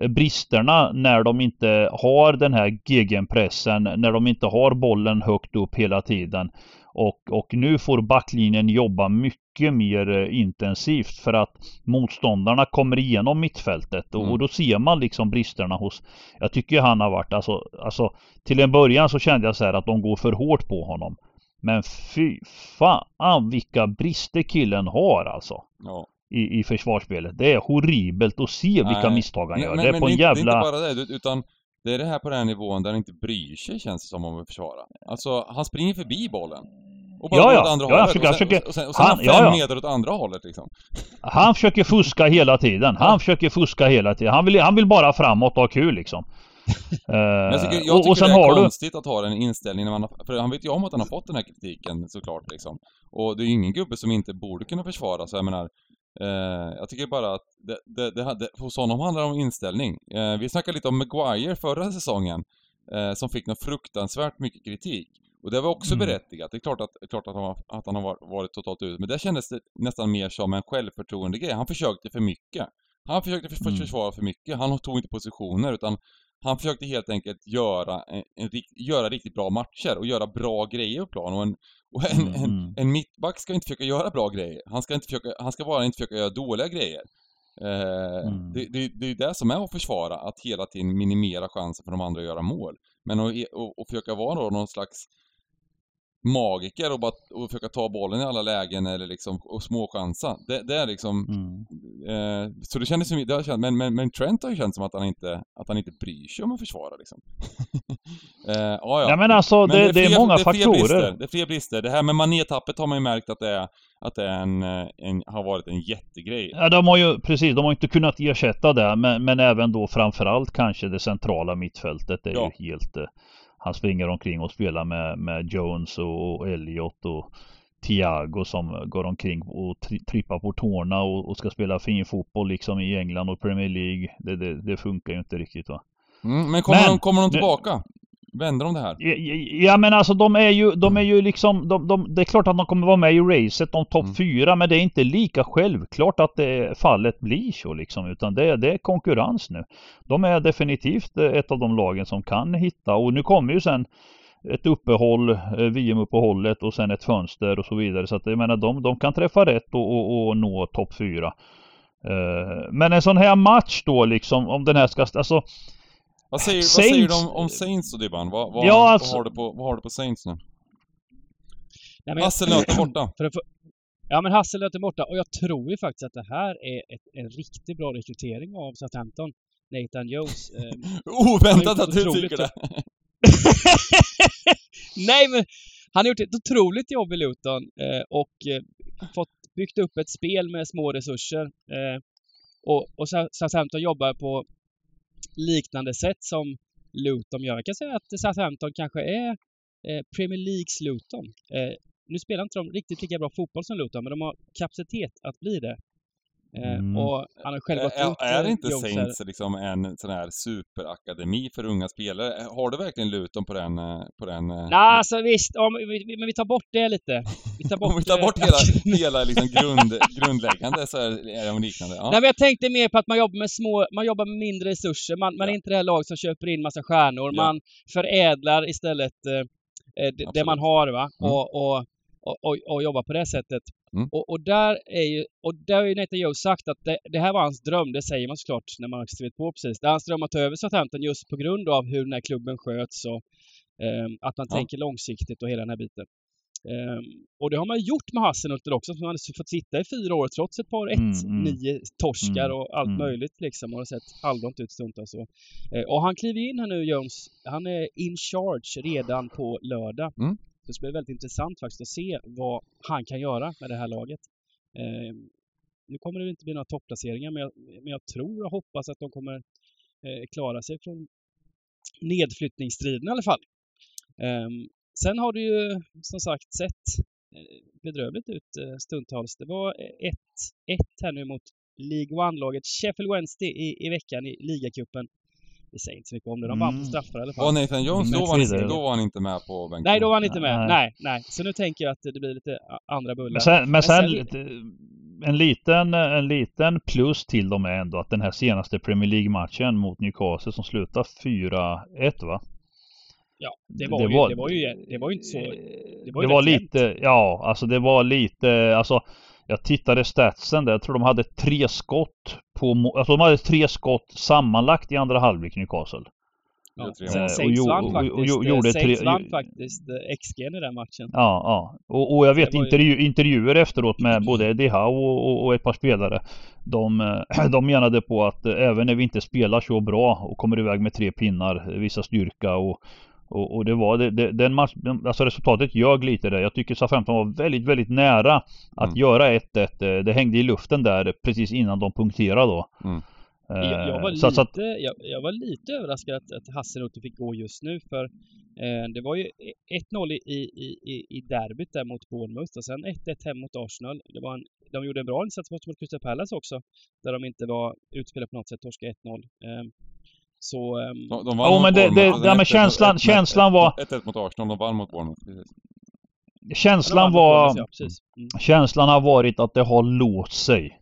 eh, bristerna när de inte har den här gegenpressen, när de inte har bollen högt upp hela tiden. Och, och nu får backlinjen jobba mycket mer intensivt för att motståndarna kommer igenom mittfältet och, mm. och då ser man liksom bristerna hos Jag tycker han har varit alltså, alltså Till en början så kände jag så här att de går för hårt på honom. Men fy fan vilka brister killen har alltså. Ja. I, I försvarsspelet. Det är horribelt att se vilka Nej. misstag han gör. Men, det är men på en jävla... Det är inte bara det, utan det är det här på den här nivån där han inte bryr sig känns det som om att försvara. Alltså, han springer förbi bollen. Och bara ja, ja. åt andra ja, hållet. Försöker, och sen, försöker, och sen, och sen han, fem ja, ja. meter åt andra hållet liksom. Han försöker fuska hela tiden. Han ja. försöker fuska hela tiden. Han vill, han vill bara framåt och ha kul liksom. uh, jag tycker, jag tycker och, sen det är konstigt du... att ha den inställningen när man har, För han vet ju om att han har fått den här kritiken såklart liksom. Och det är ju ingen gubbe som inte borde kunna försvara så jag menar Uh, jag tycker bara att det, det, det, det, hos honom handlar det om inställning. Uh, vi snackade lite om Maguire förra säsongen, uh, som fick något fruktansvärt mycket kritik. Och det var också mm. berättigat. Det är klart att, klart att, han, var, att han har varit totalt ute. Men det kändes det nästan mer som en självförtroende grej. Han försökte för mycket. Han försökte för, mm. försvara för mycket. Han tog inte positioner utan han försökte helt enkelt göra, en, en, göra riktigt bra matcher och göra bra grejer på plan. Och en, och en, mm. en, mm. en mittback ska inte försöka göra bra grejer. Han ska, inte försöka, han ska bara inte försöka göra dåliga grejer. Eh, mm. det, det, det är det som är att försvara, att hela tiden minimera chansen för de andra att göra mål. Men att och, och försöka vara någon slags magiker och bara och försöka ta bollen i alla lägen eller liksom och småchansa. Det, det är liksom... Mm. Eh, så det kändes som, det har känt, men, men, men Trent har ju känt som att han inte, att han inte bryr sig om att försvara liksom. eh, ja, ja. men alltså men det, det, är, fler, många det är faktorer. Brister, det är fler brister. Det här med manétappet har man ju märkt att det är, att det är en, en, har varit en jättegrej. Ja, de har ju, precis, de har inte kunnat ersätta det, men, men även då framförallt kanske det centrala mittfältet är ja. ju helt eh, han springer omkring och spelar med, med Jones och, och Elliot och Thiago som går omkring och tri trippar på tårna och, och, ska spela fin fotboll liksom i England och Premier League. Det, det, det funkar ju inte riktigt va. Mm, men kommer, men, de, kommer de tillbaka? Vänder de det här? Ja, ja, men alltså de är ju, de är ju liksom, de, de, det är klart att de kommer vara med i racet om topp mm. fyra men det är inte lika självklart att det fallet blir så liksom utan det, det är konkurrens nu. De är definitivt ett av de lagen som kan hitta och nu kommer ju sen ett uppehåll, eh, VM-uppehållet och sen ett fönster och så vidare. Så att jag menar de, de kan träffa rätt och, och, och nå topp fyra. Uh, men en sån här match då liksom om den här ska, alltså vad säger, Saints... vad säger du om, om Saints då Dibban? Vad, vad, ja, alltså... vad, har du på, vad har du på Saints nu? Hasselnöt är borta. För, för, ja men Hasselnöt är borta och jag tror ju faktiskt att det här är ett, en riktigt bra rekrytering av Southampton. Nathan Jones. Eh, Oväntat att du tycker det! Nej men han har gjort ett otroligt jobb i Luton eh, och eh, fått byggt upp ett spel med små resurser. Eh, och, och Southampton jobbar på liknande sätt som Luton gör. Jag kan säga att Southampton kanske är eh, Premier Leagues Luton. Eh, nu spelar inte de riktigt lika bra fotboll som Luton, men de har kapacitet att bli det. Eh, mm. Och han har själv gått är, ut Är inte Saints liksom en sån här superakademi för unga spelare? Har du verkligen Luton på den? Eh, på den Nej, alltså visst. Om, men vi tar bort det lite. Vi tar bort, om vi tar bort hela, hela liksom grund, grundläggande så är de liknande. Ja. Nej, men jag tänkte mer på att man jobbar med små, man jobbar med mindre resurser. Man, man ja. är inte det här laget som köper in massa stjärnor. Ja. Man förädlar istället eh, det, det, man har va. Mm. Och, och och, och, och jobba på det sättet. Mm. Och, och, där är ju, och där har ju Joe sagt att det, det, här var hans dröm, det säger man såklart när man har skrivit på precis. Det är hans dröm att ta över Southampton just på grund av hur den här klubben sköts och eh, att man ja. tänker långsiktigt och hela den här biten. Um, och det har man gjort med Hasselnuttel också, som har fått sitta i fyra år trots ett par 1-9 mm, mm, torskar mm, och allt mm. möjligt liksom. Och har sett halvdant ut stundtals. Uh, och han kliver in här nu, Jones. Han är in charge redan på lördag. Så Det ska bli väldigt intressant faktiskt att se vad han kan göra med det här laget. Eh, nu kommer det inte bli några topplaceringar men jag, men jag tror och hoppas att de kommer eh, klara sig från nedflyttningsstriden i alla fall. Eh, sen har det ju som sagt sett eh, bedrövligt ut eh, stundtals. Det var 1-1 här nu mot League One-laget Sheffield Wednesday i, i veckan i ligacupen. Vi säger inte så mycket om det. De vann på mm. straffar i alla fall. Och Nathan Jones, då var, han, då var han inte med på bänken? Nej, då var han inte med. Nej, nej. nej. Så nu tänker jag att det blir lite andra bullar. Men sen, men sen, men sen en, liten, en liten plus till dem är ändå att den här senaste Premier League-matchen mot Newcastle som slutade 4-1 va? Ja, det var, det ju, var, det var ju, det var ju inte så... Det var, det var lite, ja, alltså det var lite, alltså jag tittade statsen där, jag tror de hade tre skott på, alltså de hade tre skott sammanlagt i andra halvlek Newcastle. Ja, Saints vann faktiskt, Saints vann faktiskt XG i den matchen. Ja, ja. Och, och jag vet intervju, ju... intervjuer efteråt med både Eddie Howe och, och, ett par spelare. De, de menade på att även när vi inte spelar så bra och kommer iväg med tre pinnar, visar styrka och och, och, det var det, det, den match, alltså resultatet ljög lite där. Jag tycker SA-15 var väldigt, väldigt nära att mm. göra 1-1. Eh, det hängde i luften där precis innan de punkterade då. Mm. Jag, jag, var så, lite, så att, jag, jag, var lite överraskad att, att Hasselhut fick gå just nu för eh, det var ju 1-0 i, i, i, i derbyt där mot Bournemouth och sen 1-1 hem mot Arsenal. Det var en, de gjorde en bra insats mot, mot Crystal Palace också där de inte var utspelade på något sätt, torska 1-0. Eh, så... Um... De, de vann oh, men det, det, ja, men känslan, ett, känslan var... 1-1 mot Arsenal, de vann mot Bournemouth. Känslan var... Ja, mm. Känslan har varit att det har låst sig.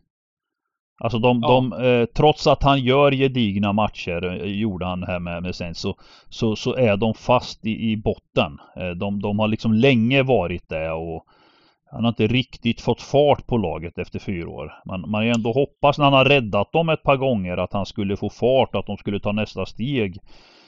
Alltså de, ja. de eh, trots att han gör gedigna matcher, eh, gjorde han här med, med Saints, så, så, så är de fast i, i botten. Eh, de, de har liksom länge varit det och han har inte riktigt fått fart på laget efter fyra år. Man, man har ändå hoppats när han har räddat dem ett par gånger att han skulle få fart, att de skulle ta nästa steg.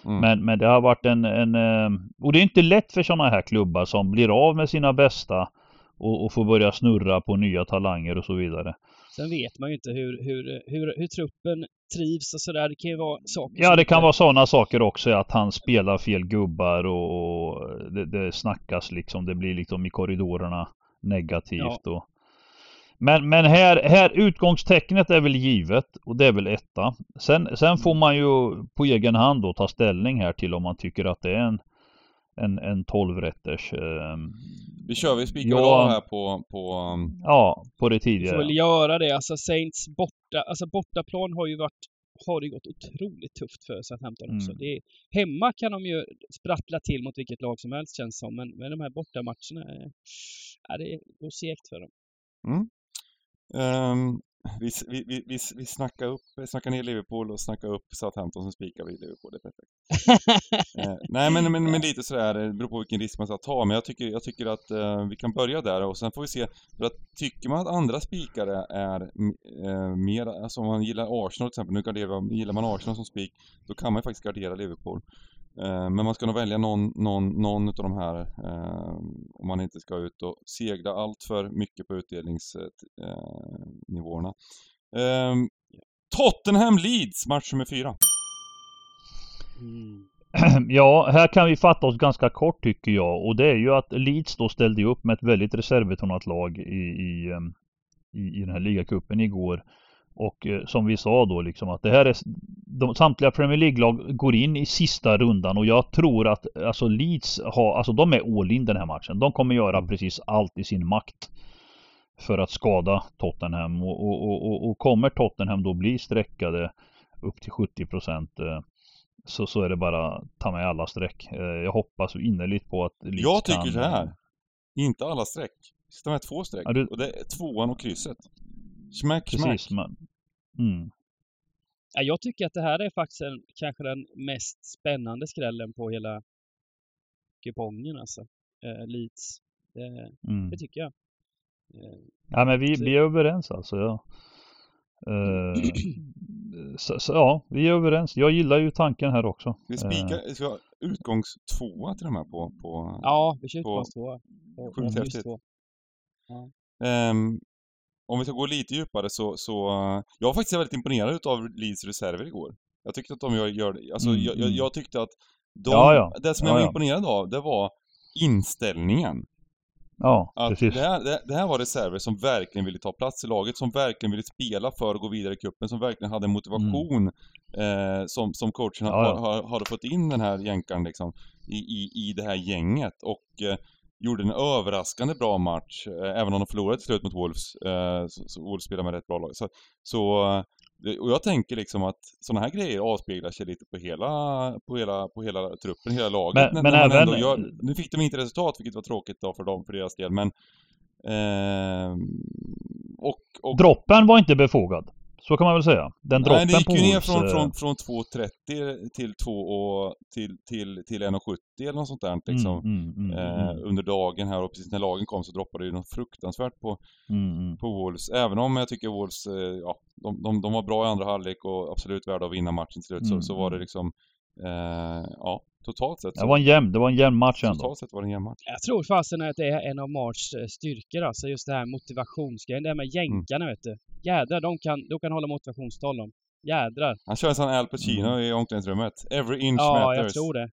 Mm. Men, men det har varit en, en... Eh, och det är inte lätt för sådana här klubbar som blir av med sina bästa och, och får börja snurra på nya talanger och så vidare. Sen vet man ju inte hur, hur, hur, hur truppen trivs och sådär. Det kan ju vara saker Ja, det kan vara sådana saker också. Att han spelar fel gubbar och, och det, det snackas liksom. Det blir liksom i korridorerna negativt. Ja. Och... Men, men här, här utgångstecknet är väl givet och det är väl etta. Sen, sen får man ju på egen hand då ta ställning här till om man tycker att det är en en, en 12 rätters. Eh, vi kör, vi spikar ja, här på, på... Ja, på det tidigare. Vi får väl göra det. Alltså Saints borta, alltså bortaplan har ju varit har det gått otroligt tufft för Southampton också. Mm. Det är, hemma kan de ju sprattla till mot vilket lag som helst känns som, men, men de här bortamatcherna, är, det går segt för dem. Mm. Um, vi, vi, vi, vi, vi snackar, upp, snackar ner Liverpool och snackar upp Southampton som spikar vi Liverpool. Det är perfekt. eh, nej, men, men, men lite sådär, det beror på vilken risk man ska ta. Men jag tycker, jag tycker att eh, vi kan börja där och sen får vi se. För att tycker man att andra spikare är eh, mer, alltså om man gillar Arsenal till exempel, nu garderar, gillar man Arsenal som spik, då kan man ju faktiskt gardera Liverpool. Eh, men man ska nog välja någon, någon, någon av de här eh, om man inte ska ut och segla allt för mycket på utdelningsnivåerna. Eh, Tottenham Leeds, match nummer fyra. Mm. Ja, här kan vi fatta oss ganska kort tycker jag och det är ju att Leeds då ställde upp med ett väldigt reservbetonat lag i, i, i, i den här ligacupen igår. Och eh, som vi sa då liksom att det här är de, Samtliga Premier League-lag går in i sista rundan och jag tror att alltså Leeds har, alltså de är all in den här matchen. De kommer göra mm. precis allt i sin makt för att skada Tottenham och, och, och, och kommer Tottenham då bli sträckade upp till 70 procent eh, så, så är det bara ta med alla streck. Eh, jag hoppas innerligt på att Leeds Jag tycker kan... så här. Inte alla streck. Ta med två streck. Ja, du... Och det är tvåan och krysset. Smack, Precis, smack. Man. Mm. Ja, jag tycker att det här är faktiskt en, kanske den mest spännande skrällen på hela kupongen alltså. Eh, Leeds. Det, mm. det tycker jag. Eh, ja men vi, vi är överens alltså. Ja. Uh, så, så, ja, vi är överens. Jag gillar ju tanken här också. Vi spikar, uh, ska utgångstvåa till de här på... på ja, vi kör utgångstvåa. Sjukt häftigt. Ja. Um, om vi ska gå lite djupare så, så jag var faktiskt väldigt imponerad av Leeds reserver igår. Jag tyckte att de gör, gör alltså mm, jag, jag, mm. jag, tyckte att de, ja, ja. det som jag var imponerad av, det var inställningen. Ja, att precis. Det här, det, det här, var reserver som verkligen ville ta plats i laget, som verkligen ville spela för att gå vidare i cupen, som verkligen hade motivation mm. eh, som, som coachen ja, ja. Har, har, har, fått in den här jänkaren liksom i, i, i det här gänget och eh, gjorde en överraskande bra match, eh, även om de förlorade till slut mot Wolves. Eh, så, så Wolves spelar med rätt bra lag. Så, så och jag tänker liksom att sådana här grejer avspeglar sig lite på hela, på hela, på hela truppen, hela laget. Men, när, men när även... Gör, nu fick de inte resultat, vilket var tråkigt då för dem, för deras del, men... Eh, och, och... Droppen var inte befogad. Så kan man väl säga. Den droppen Nej, det gick ju ner från, från, från 2,30 till 2 och till, till, till 1,70 eller något sånt där liksom. Mm, mm, mm, eh, mm. under dagen här och precis när lagen kom så droppade det ju något fruktansvärt på, mm, mm. på Wolves. Även om jag tycker Wolves, eh, ja, de, de, de var bra i andra halvlek och absolut värda att vinna matchen till slut så, så var det liksom, eh, ja, totalt sett. Det var en jämn, det var en jämn match ändå. Totalt sett var det en jämn match. Jag tror fasen att det är en av Marts eh, styrkor alltså, just det här motivationsgrejen. Det här med jänkarna vet du. Jädrar, de kan, de kan hålla motivationstal de. Jädrar. Han kör en sån Al Pacino mm. i omklädningsrummet. Every inch ja, matters. Ja, jag tror det.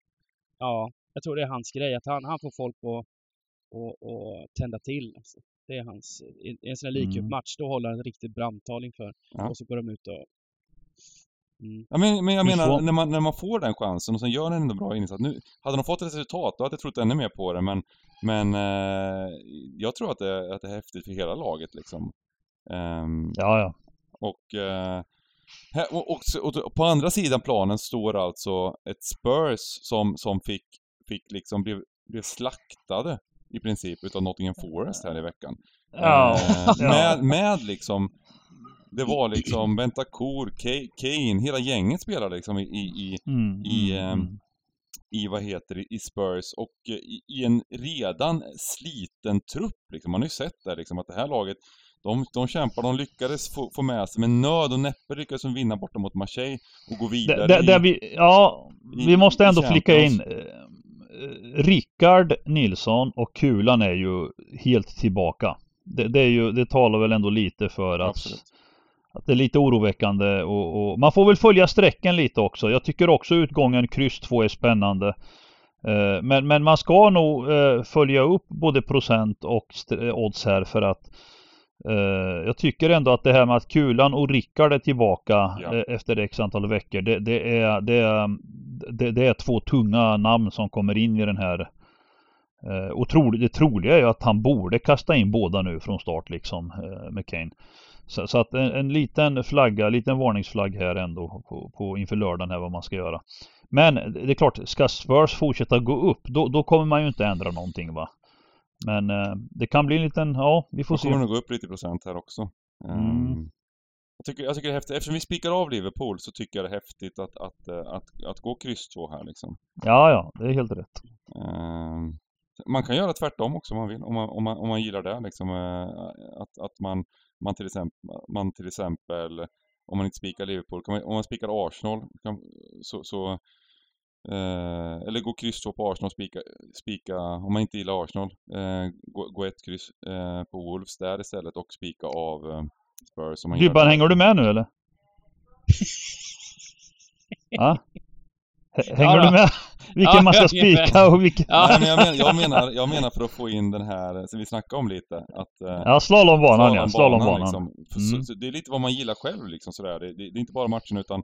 Ja, jag tror det är hans grej. Att han, han får folk att och, och tända till. Alltså. Det är hans... I en sån här likupmatch, mm. då håller han ett riktigt brandtal inför. Ja. Och så går de ut och Mm. Ja, men, men jag menar, när man, när man får den chansen och sen gör den ändå bra insats. Nu, hade de fått ett resultat, då hade jag trott ännu mer på det, men, men eh, jag tror att det, att det är häftigt för hela laget liksom. Um, ja, ja. Och, eh, och, och, och, på andra sidan planen står alltså ett Spurs som, som fick, fick liksom, blev, blev slaktade i princip utav Nottingham Forest här i veckan. Ja. Eh, med, med liksom det var liksom Bentancur, Kane, hela gänget spelade liksom i, i, mm, i, mm, um, i vad heter det, i Spurs och uh, i, i, en redan sliten trupp liksom. Man har ju sett där liksom att det här laget de, de kämpar, de lyckades få, få med sig med nöd och näppe lyckades de vinna borta mot Marseille och gå vidare det, det vi, Ja, vi måste ändå flika in eh, Rickard Nilsson och Kulan är ju helt tillbaka. Det, det, är ju, det talar väl ändå lite för att Absolut att det är lite oroväckande och, och, man får väl följa strecken lite också. Jag tycker också utgången kryss 2 är spännande. Eh, men, men man ska nog eh, följa upp både procent och odds här för att eh, jag tycker ändå att det här med att Kulan och Rickard är tillbaka ja. efter x antal veckor. Det, det, är, det, är, det, det, är två tunga namn som kommer in i den här och det troliga är ju att han borde kasta in båda nu från start liksom med Kane. Så, så att en, en, liten flagga, en liten varningsflagg här ändå på, på, inför lördagen här vad man ska göra. Men det är klart, ska Spurs fortsätta gå upp då, då kommer man ju inte ändra någonting va. Men eh, det kan bli en liten, ja vi får se. Det kommer nog gå upp lite procent här också. Mm. Um, jag, tycker, jag tycker det är häftigt, eftersom vi spikar av Liverpool så tycker jag det är häftigt att, att, att, att, att gå kryss 2 här liksom. Ja, ja, det är helt rätt. Um, man kan göra tvärtom också om man vill, om man, om man, om man gillar det liksom. Uh, att, att man man till exempel, man till exempel om man inte spikar Liverpool, man, om man spikar Arsenal kan, så, så eh, eller gå kryss på Arsenal, spika, spika, om man inte gillar Arsenal, eh, gå, gå ett kryss eh, på Wolves där istället och spika av eh, Spurs. Dybban, hänger du med nu eller? ja? Hänger ja, du med? Vilken man ska spika och vilken... Ja. Men jag, menar, jag, menar, jag menar för att få in den här, som vi snackade om lite, att... Eh, ja, slalombanan ja, slalombanan. Liksom. Mm. Så, så det är lite vad man gillar själv liksom sådär. Det, det, det, är inte bara matchen utan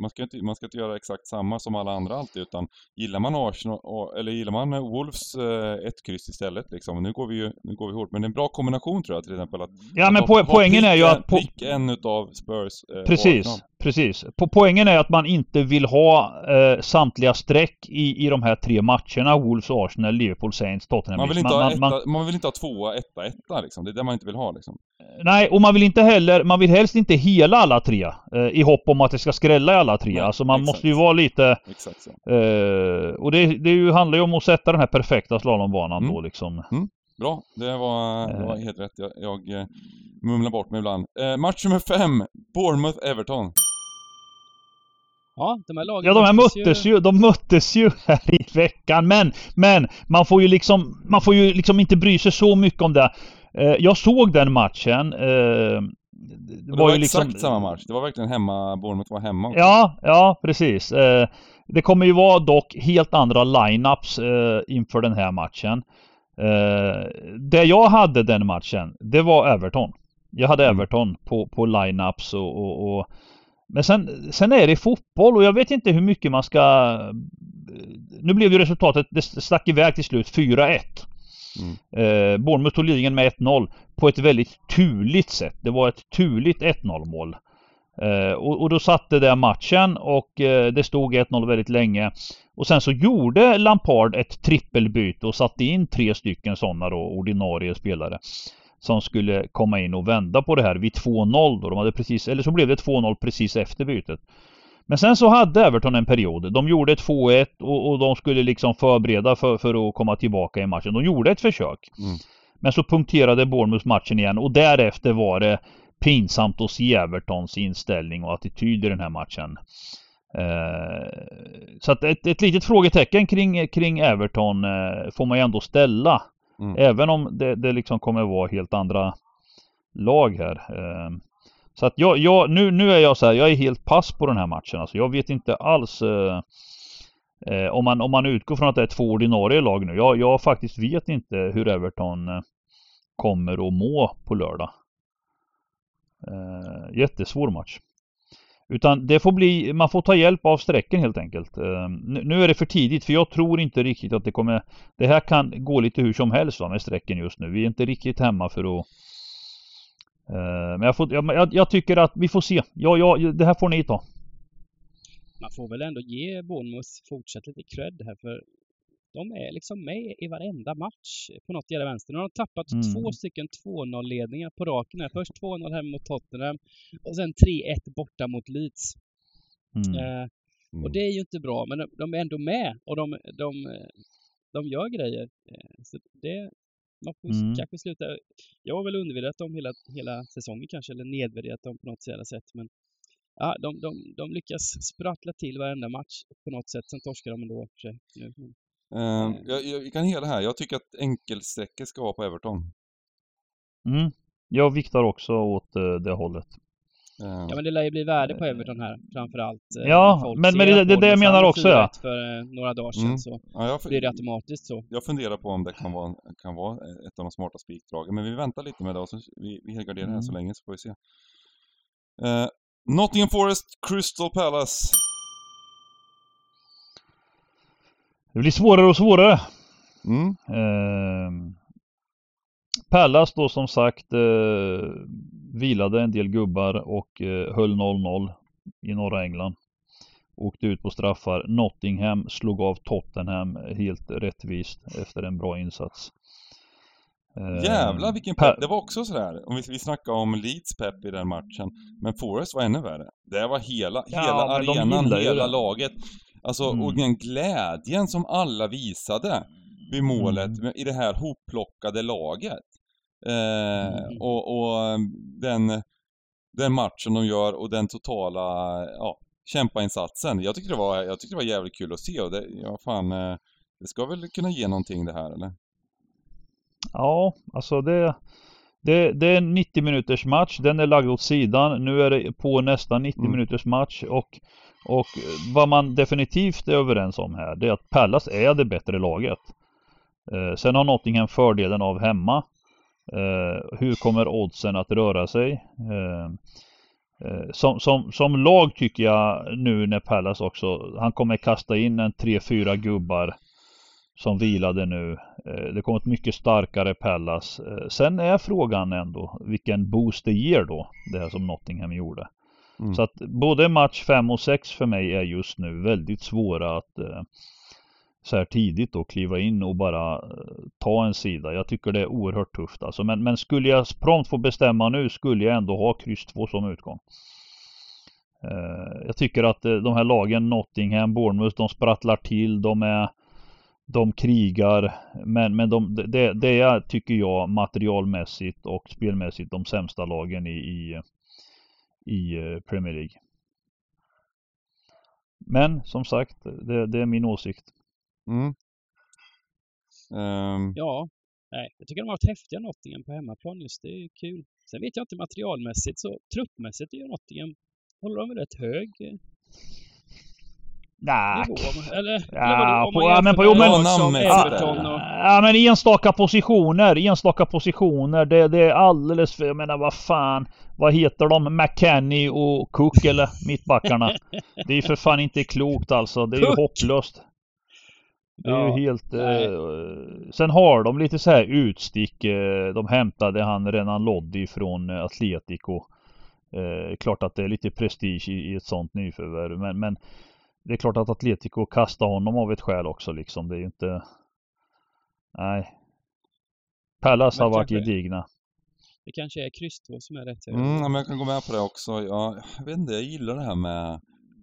man ska, inte, man ska inte göra exakt samma som alla andra alltid utan gillar man Arsenal, eller gillar man Wolves eh, ett kryss istället liksom. Nu går vi ju, nu går vi hårt, men det är en bra kombination tror jag till exempel att... Ja men po poängen är ju att... Po pick en utav Spurs eh, Precis. Precis. På poängen är att man inte vill ha eh, samtliga streck i, i de här tre matcherna. Wolves, Arsenal, Liverpool, Saints, Tottenham. Man vill inte, man, ha, etta, man, man, vill inte ha tvåa, etta, etta liksom. Det är det man inte vill ha liksom. Nej, och man vill inte heller, man vill helst inte hela alla tre. Eh, I hopp om att det ska skrälla i alla tre. Nej, alltså man exakt. måste ju vara lite... Exakt så. Eh, och det, det ju, handlar ju om att sätta den här perfekta slalombanan mm. då liksom. Mm. Bra, det var, det var eh. helt rätt. Jag, jag eh, mumlar bort mig ibland. Eh, match nummer fem, Bournemouth-Everton. Ja, de här lagen Ja, de här möttes ju... ju, de möttes ju här i veckan. Men, men man får ju liksom, man får ju liksom inte bry sig så mycket om det. Eh, jag såg den matchen. Eh, det, det var, var ju exakt liksom... samma match. Det var verkligen hemma, Bournemouth var hemma också. Ja, ja precis. Eh, det kommer ju vara dock helt andra lineups inför den här matchen. Eh, det jag hade den matchen, det var Everton. Jag hade mm. Everton på, på line-ups och, och, och, Men sen, sen är det fotboll och jag vet inte hur mycket man ska... Nu blev ju resultatet, det stack iväg till slut 4-1. Mm. Eh, Bournemouth tog ledningen med 1-0 på ett väldigt turligt sätt. Det var ett turligt 1-0 mål. Eh, och, och, då satte det matchen och eh, det stod 1-0 väldigt länge. Och sen så gjorde Lampard ett trippelbyte och satte in tre stycken sådana då ordinarie spelare. Som skulle komma in och vända på det här vid 2-0 då. De hade precis, eller så blev det 2-0 precis efter bytet. Men sen så hade Everton en period. De gjorde 2-1 och, och, de skulle liksom förbereda för, för att komma tillbaka i matchen. De gjorde ett försök. Mm. Men så punkterade Bournemouth matchen igen och därefter var det pinsamt att se Evertons inställning och attityd i den här matchen. Eh, så att ett, ett litet frågetecken kring, kring Everton eh, får man ju ändå ställa. Mm. Även om det, det liksom kommer vara helt andra lag här. Eh, så att jag, jag, nu, nu är jag så här, jag är helt pass på den här matchen. Alltså jag vet inte alls eh, eh om, man, om man utgår från att det är två ordinarie lag nu. Jag, jag faktiskt vet inte hur Everton eh, kommer att må på lördag. Eh, jättesvår match. Utan det får bli, man får ta hjälp av strecken helt enkelt. Ehm, nu är det för tidigt för jag tror inte riktigt att det kommer Det här kan gå lite hur som helst va, med strecken just nu. Vi är inte riktigt hemma för att ehm, Men jag, får, jag, jag, tycker att vi får se. Ja, ja, det här får ni ta. Man får väl ändå ge Bournemouth fortsatt lite cred här för de är liksom med i varenda match på något jävla vänster. Nu har de tappat mm. två stycken 2-0-ledningar på raken här. Först 2-0 hemma mot Tottenham och sen 3-1 borta mot Leeds. Mm. Eh, och det är ju inte bra, men de, de är ändå med och de, de, de gör grejer. Eh, så det, man får mm. kanske sluta... Jag har väl undervärderat dem hela, hela säsongen kanske, eller nedvärderat dem på något jävla sätt, men ja, de, de, de lyckas sprattla till varenda match på något sätt. Sen torskar de ändå för sig. Uh, jag, jag kan hela här. Jag tycker att enkelsträckor ska vara på Everton. Mm. Jag viktar också åt uh, det hållet. Uh, ja men det lär ju bli värde på Everton här framförallt. Uh, ja, men, men det, det, det jag menar också ja. för några dagar sedan mm. så ja, jag, blir det automatiskt så. Jag funderar på om det kan vara, kan vara ett av de smarta spikdragen. Men vi väntar lite med det och så vi, vi helgarderar mm. här så mm. länge så får vi se. Uh, Nottingham Forest, Crystal Palace. Det blir svårare och svårare. Mm. Eh, Pallas då som sagt eh, vilade en del gubbar och eh, höll 0-0 i norra England. Åkte ut på straffar. Nottingham slog av Tottenham helt rättvist efter en bra insats. Eh, Jävlar vilken pepp. Det var också sådär, om vi, vi snackar om Leeds pepp i den matchen. Men Forest var ännu värre. Det var hela, ja, hela arenan, hela laget. Alltså, mm. och den glädjen som alla visade vid målet mm. i det här hopplockade laget. Eh, mm. och, och den, den matchen de gör och den totala, ja, kämpainsatsen. Jag tyckte det var, jag tyckte det var jävligt kul att se och det, ja fan, eh, det ska väl kunna ge någonting det här eller? Ja, alltså det, det, det är en 90 minuters match. Den är lagd åt sidan. Nu är det på nästan 90 mm. minuters match och och vad man definitivt är överens om här det är att Pallas är det bättre laget. Eh, sen har Nottingham fördelen av hemma. Eh, hur kommer oddsen att röra sig? Eh, eh som, som, som lag tycker jag nu när Pallas också, han kommer kasta in en 3-4 gubbar som vilade nu. Eh, det kommer ett mycket starkare Pallas. Eh, sen är frågan ändå vilken boost det ger då, det här som Nottingham gjorde. Mm. Så att både match 5 och 6 för mig är just nu väldigt svåra att eh, så här tidigt då kliva in och bara ta en sida. Jag tycker det är oerhört tufft alltså. Men, men skulle jag prompt få bestämma nu skulle jag ändå ha kryss 2 som utgång. Jag tycker att de här lagen Nottingham, Bournemouth, de sprattlar till. De är de krigar men, men de, det, det är tycker jag materialmässigt och spelmässigt de sämsta lagen i, i i eh, Premier League. Men som sagt, det, det är min åsikt. Mm. Um... Ja, nej, jag tycker de har varit häftiga Nottingham på hemmaplan just. Det är kul. Sen vet jag inte materialmässigt så truppmässigt är ju Nottingham håller de rätt hög. Nej. Eller, ja, på, ja, men på, jo, men, som Everton och... Ja, men enstaka positioner, enstaka positioner. Det, det är alldeles för, jag menar vad fan. Vad heter de? McKenny och Cook eller mittbackarna. det är för fan inte klokt alltså. Det är Cook. ju hopplöst. Det är ja, ju helt... Eh, sen har de lite så här utstick. Eh, de hämtade han Renan Loddi från Atletico. Eh, klart att det är lite prestige i, i ett sånt nyförvärv. Men, men det är klart att Atletico kastar honom av ett skäl också liksom. Det är ju inte... Nej. Pallas har varit gedigna. Det kanske är kryss 2 som är rätt. Mm, men jag kan gå med på det också. Jag, jag vet inte, jag gillar det här med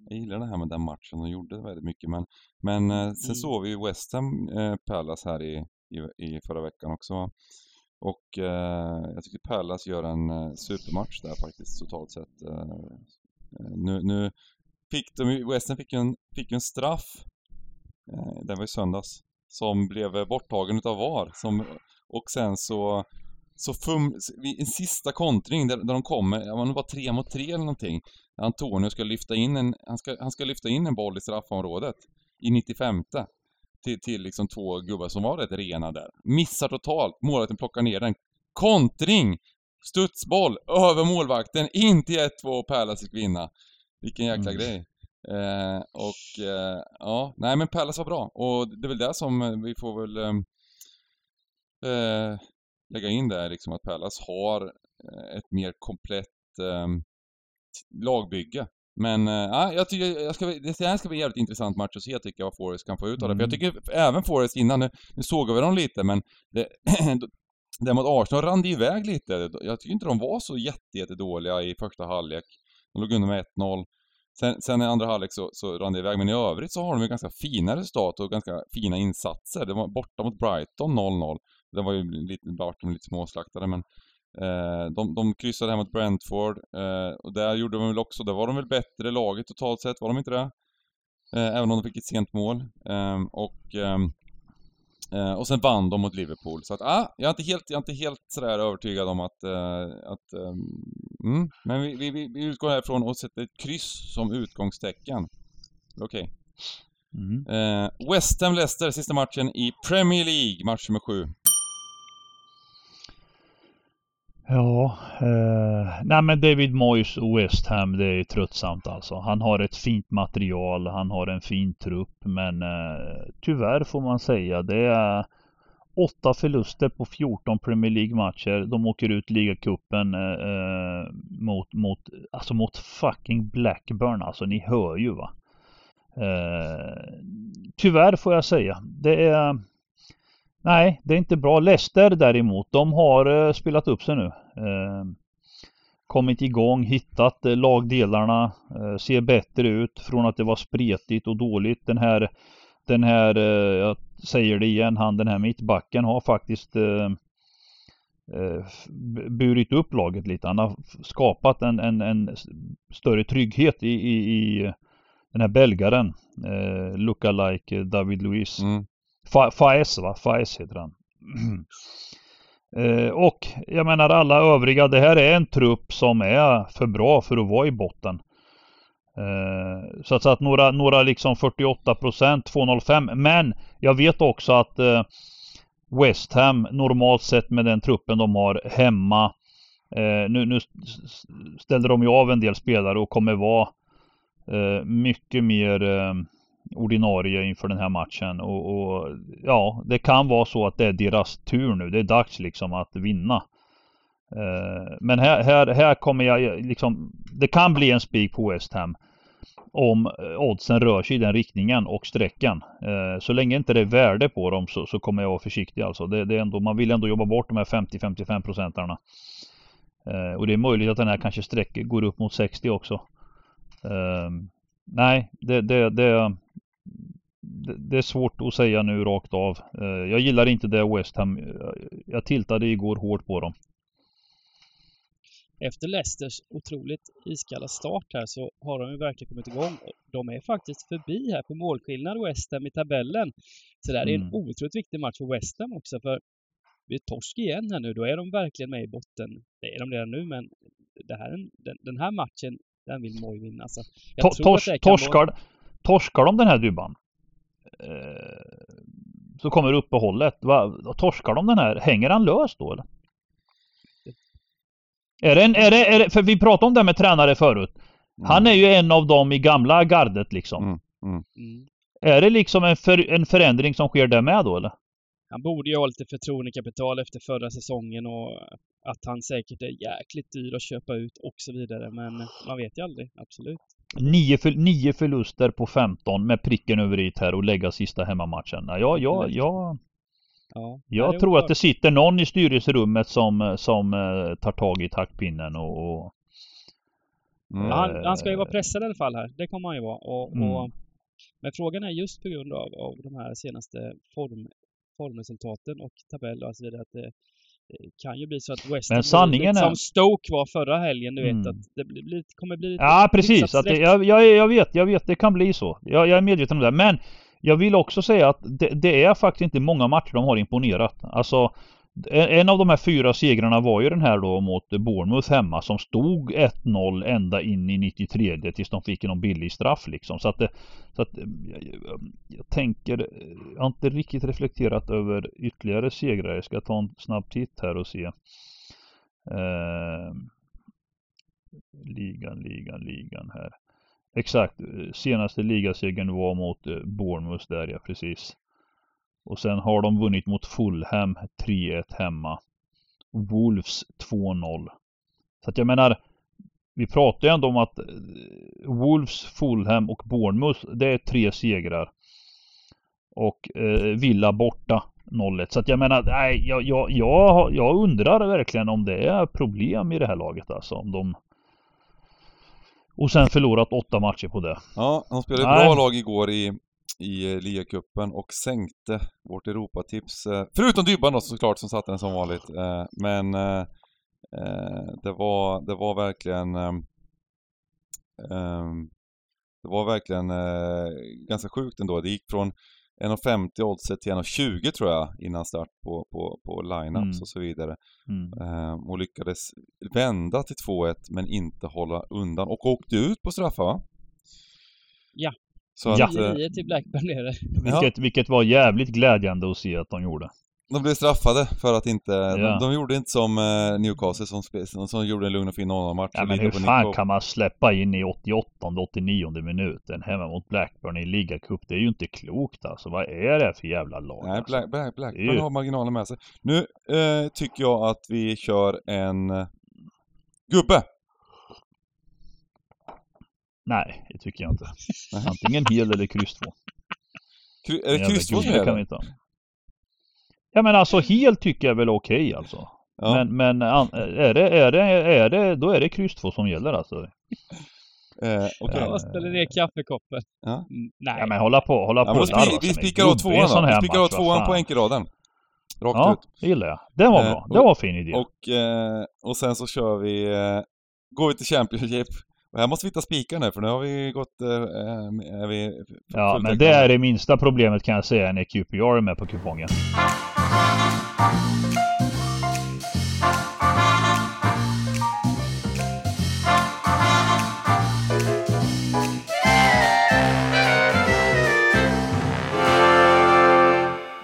jag gillar det här med den matchen. De gjorde väldigt mycket men, men eh, sen mm. såg vi ju West Ham eh, Palace här i, i, i förra veckan också. Och eh, jag tycker Palace gör en eh, supermatch där faktiskt totalt sett. Eh, eh nu, nu fick de, West fick ju en, fick en straff, eh, den var i söndags, som blev borttagen utav VAR. Som, och sen så så fum, en sista kontring där, där de kommer, ja, det var tre mot tre eller någonting. Antonio ska lyfta in en, han ska, han ska lyfta in en boll i straffområdet i 95 till, till liksom två gubbar som var rätt rena där. Missar totalt, målvakten plockar ner den. Kontring! Studsboll över målvakten, in till 1-2 Pärlas fick vinna. Vilken jäkla mm. grej. Eh, och eh, ja, nej men Pärlas var bra och det är väl det som vi får väl eh, eh lägga in där liksom att Pärlas har eh, ett mer komplett ehm, lagbygge. Men äh, jag tycker jag ska, det här ska bli en jävligt intressant match att se tycker jag vad Forrest kan få ut av det. Mm. För jag mm. tycker även Forrest innan, nu, nu såg vi dem lite men det, det mot Arsenal rann det iväg lite. Jag tycker inte de var så jätte, jätte dåliga i första halvlek. De låg under med 1-0. Sen, sen i andra halvlek så, så rann det iväg, men i övrigt så har de ju ganska fina resultat och ganska fina insatser. Det var borta mot Brighton 0-0. Det var ju lite, Brighton lite småslaktade men Eh, de, de kryssade hem mot Brentford eh, och där gjorde de väl också, där var de väl bättre laget totalt sett, var de inte det? Eh, även om de fick ett sent mål. Ehm, och, ehm, ehm, och sen vann de mot Liverpool. Så att, ah, jag är inte helt, jag är inte helt sådär övertygad om att... att ehm, mm, men vi, vi, vi utgår härifrån och sätter ett kryss som utgångstecken. Okej. Okay. Mm. West Ham Leicester, sista matchen i Premier League, match nummer sju. Ja, eh, nej men David Moyes och West Ham det är tröttsamt alltså. Han har ett fint material, han har en fin trupp men eh, tyvärr får man säga det är åtta förluster på 14 Premier League-matcher. De åker ut ligacupen eh, eh, mot, mot, alltså mot fucking Blackburn alltså. Ni hör ju va. Eh, tyvärr får jag säga. Det är Nej, det är inte bra. Leicester däremot, de har eh, spelat upp sig nu. Eh, kommit igång, hittat eh, lagdelarna, eh, ser bättre ut från att det var spretigt och dåligt. Den här, den här, eh, jag säger det igen, han den här mittbacken har faktiskt eh, eh, burit upp laget lite. Han har skapat en, en, en större trygghet i, i, i den här belgaren, eh, lookalike David Luiz. Mm. Faes va? Faes heter han. eh, och jag menar alla övriga, det här är en trupp som är för bra för att vara i botten. Eh, så att, så att några, några liksom 48 procent, 205. Men jag vet också att eh, West Ham normalt sett med den truppen de har hemma. Eh, nu, nu ställer de ju av en del spelare och kommer vara eh, mycket mer eh, ordinarie inför den här matchen och, och, ja, det kan vara så att det är deras tur nu. Det är dags liksom att vinna. Eh, men här, här, här kommer jag liksom, det kan bli en spik på West Ham om eh, oddsen rör sig i den riktningen och sträckan. Eh, så länge inte det är värde på dem så, så kommer jag vara försiktig alltså. Det, det, är ändå, man vill ändå jobba bort de här 50-55 procentarna. Eh, och det är möjligt att den här kanske sträcker, går upp mot 60 också. Eh, nej, det, det, det, det är svårt att säga nu rakt av. Eh, jag gillar inte det West Ham. Jag tiltade igår hårt på dem. Efter Leicesters otroligt iskalla start här så har de ju verkligen kommit igång. De är faktiskt förbi här på målskillnad West Ham i tabellen. Så det här är en mm. otroligt viktig match för West Ham också för vi är torsk igen här nu, då är de verkligen med i botten. Det är de redan nu men det här, den, den här matchen, den vill Moj vinna. Så jag Tors, torskar, vara torskar de den här dubban eh, så kommer uppehållet. Va, torskar de den här, hänger han lös då eller? Är det, en, är, det, är det, för vi pratade om det med tränare förut. Mm. Han är ju en av dem i gamla gardet liksom. Mm. Mm. mm. Är det liksom en, för, en förändring som sker där med då eller? Han borde ju ha lite förtroendekapital efter förra säsongen och att han säkert är jäkligt dyr att köpa ut och så vidare. Men man vet ju aldrig, absolut. Nio, för, nio förluster på 15 med pricken över i här och lägga sista hemmamatchen. Ja, ja, ja, ja. Ja, jag tror att det sitter någon i styrelserummet som, som uh, tar tag i taktpinnen och... och mm. han, han, ska ju vara pressad i alla fall här. Det kommer han ju vara. Och, mm. och, men frågan är just på grund av, av de här senaste form, formresultaten och tabeller och så vidare att det, kan ju bli så att West Men sanningen är... som Stoke var förra helgen, du vet mm. att det blir, kommer bli Ja precis, att det, jag, jag, jag, vet, jag vet, det kan bli så. Jag, jag är medveten om det. Men jag vill också säga att det, det, är faktiskt inte många matcher de har imponerat. Alltså en av de här fyra segrarna var ju den här då mot Bournemouth hemma som stod 1-0 ända in i 93 tills de fick någon billig straff liksom. Så att, det, så att eh, jag, jag, tänker, eh, jag har inte riktigt reflekterat över ytterligare segrar. Jag ska ta en snabb titt här och se. Eh, ligan, ligan, ligan här. Exakt, eh, senaste ligasegern var mot Bournemouth där ja, precis. Och sen har de vunnit mot Fulham 3-1 hemma. Wolves 2-0. Så att jag menar, vi pratar ju ändå om att eh, Wolves, Fulham och Bournemouth, det är tre segrar. Och eh, Villa borta 0-1. Så att jag menar, nej, jag, jag, jag, jag undrar verkligen om det är problem i det här laget alltså. Om de... Och sen förlorat åtta matcher på det. Ja, de spelade ett bra lag igår i i eh, ligacupen och sänkte vårt Europatips. Eh, förutom Dybban då såklart som satte den som vanligt. Eh, men det var, det var verkligen ehm, ehm, det var verkligen ganska sjukt ändå. Det gick från 1,50 oddset till 1,20 tror jag innan start på, på, på lineups mm. och så vidare. Mm. Ehm, och lyckades vända till 2-1 men inte hålla undan och åkte ut på straffar va? Ja, så ja. att, 9 eh, till Blackburn är det. Vilket, vilket var jävligt glädjande att se att de gjorde. De blev straffade för att inte, ja. de, de, gjorde inte som eh, Newcastle som, som, som gjorde en lugn och fin 0-match. Ja men hur fan kan man släppa in i 88-89 minuten hemma mot Blackburn i ligacup? Det är ju inte klokt alltså. Vad är det för jävla lag? Nej, alltså? Black, Black, Blackburn ju... har marginalen med sig. Nu eh, tycker jag att vi kör en eh, gubbe. Nej, det tycker jag inte. Antingen hel eller kryss 2. är det kryss 2 som gäller? kan vi inte ha. Ja men alltså hel tycker jag väl är okej okay, alltså. Ja. Men, men är, det, är, det, är det, då är det kryss 2 som gäller alltså. Eh, okay. Jag ställer ner kaffekoppen. Ja. Mm, nej. Ja men hålla på, hålla ja, på. Vi, vi spikar av tvåan då. Vi spikar av tvåan på enkelraden. Rakt ja, ut. det gillar jag. Det var bra. Eh, det var fin idé. Och, eh, och sen så kör vi, eh, går vi till Championship och här måste vi hitta spikar nu för nu har vi gått... Äh, är vi ja, men det är det minsta problemet kan jag säga när QPR är med på kupongen.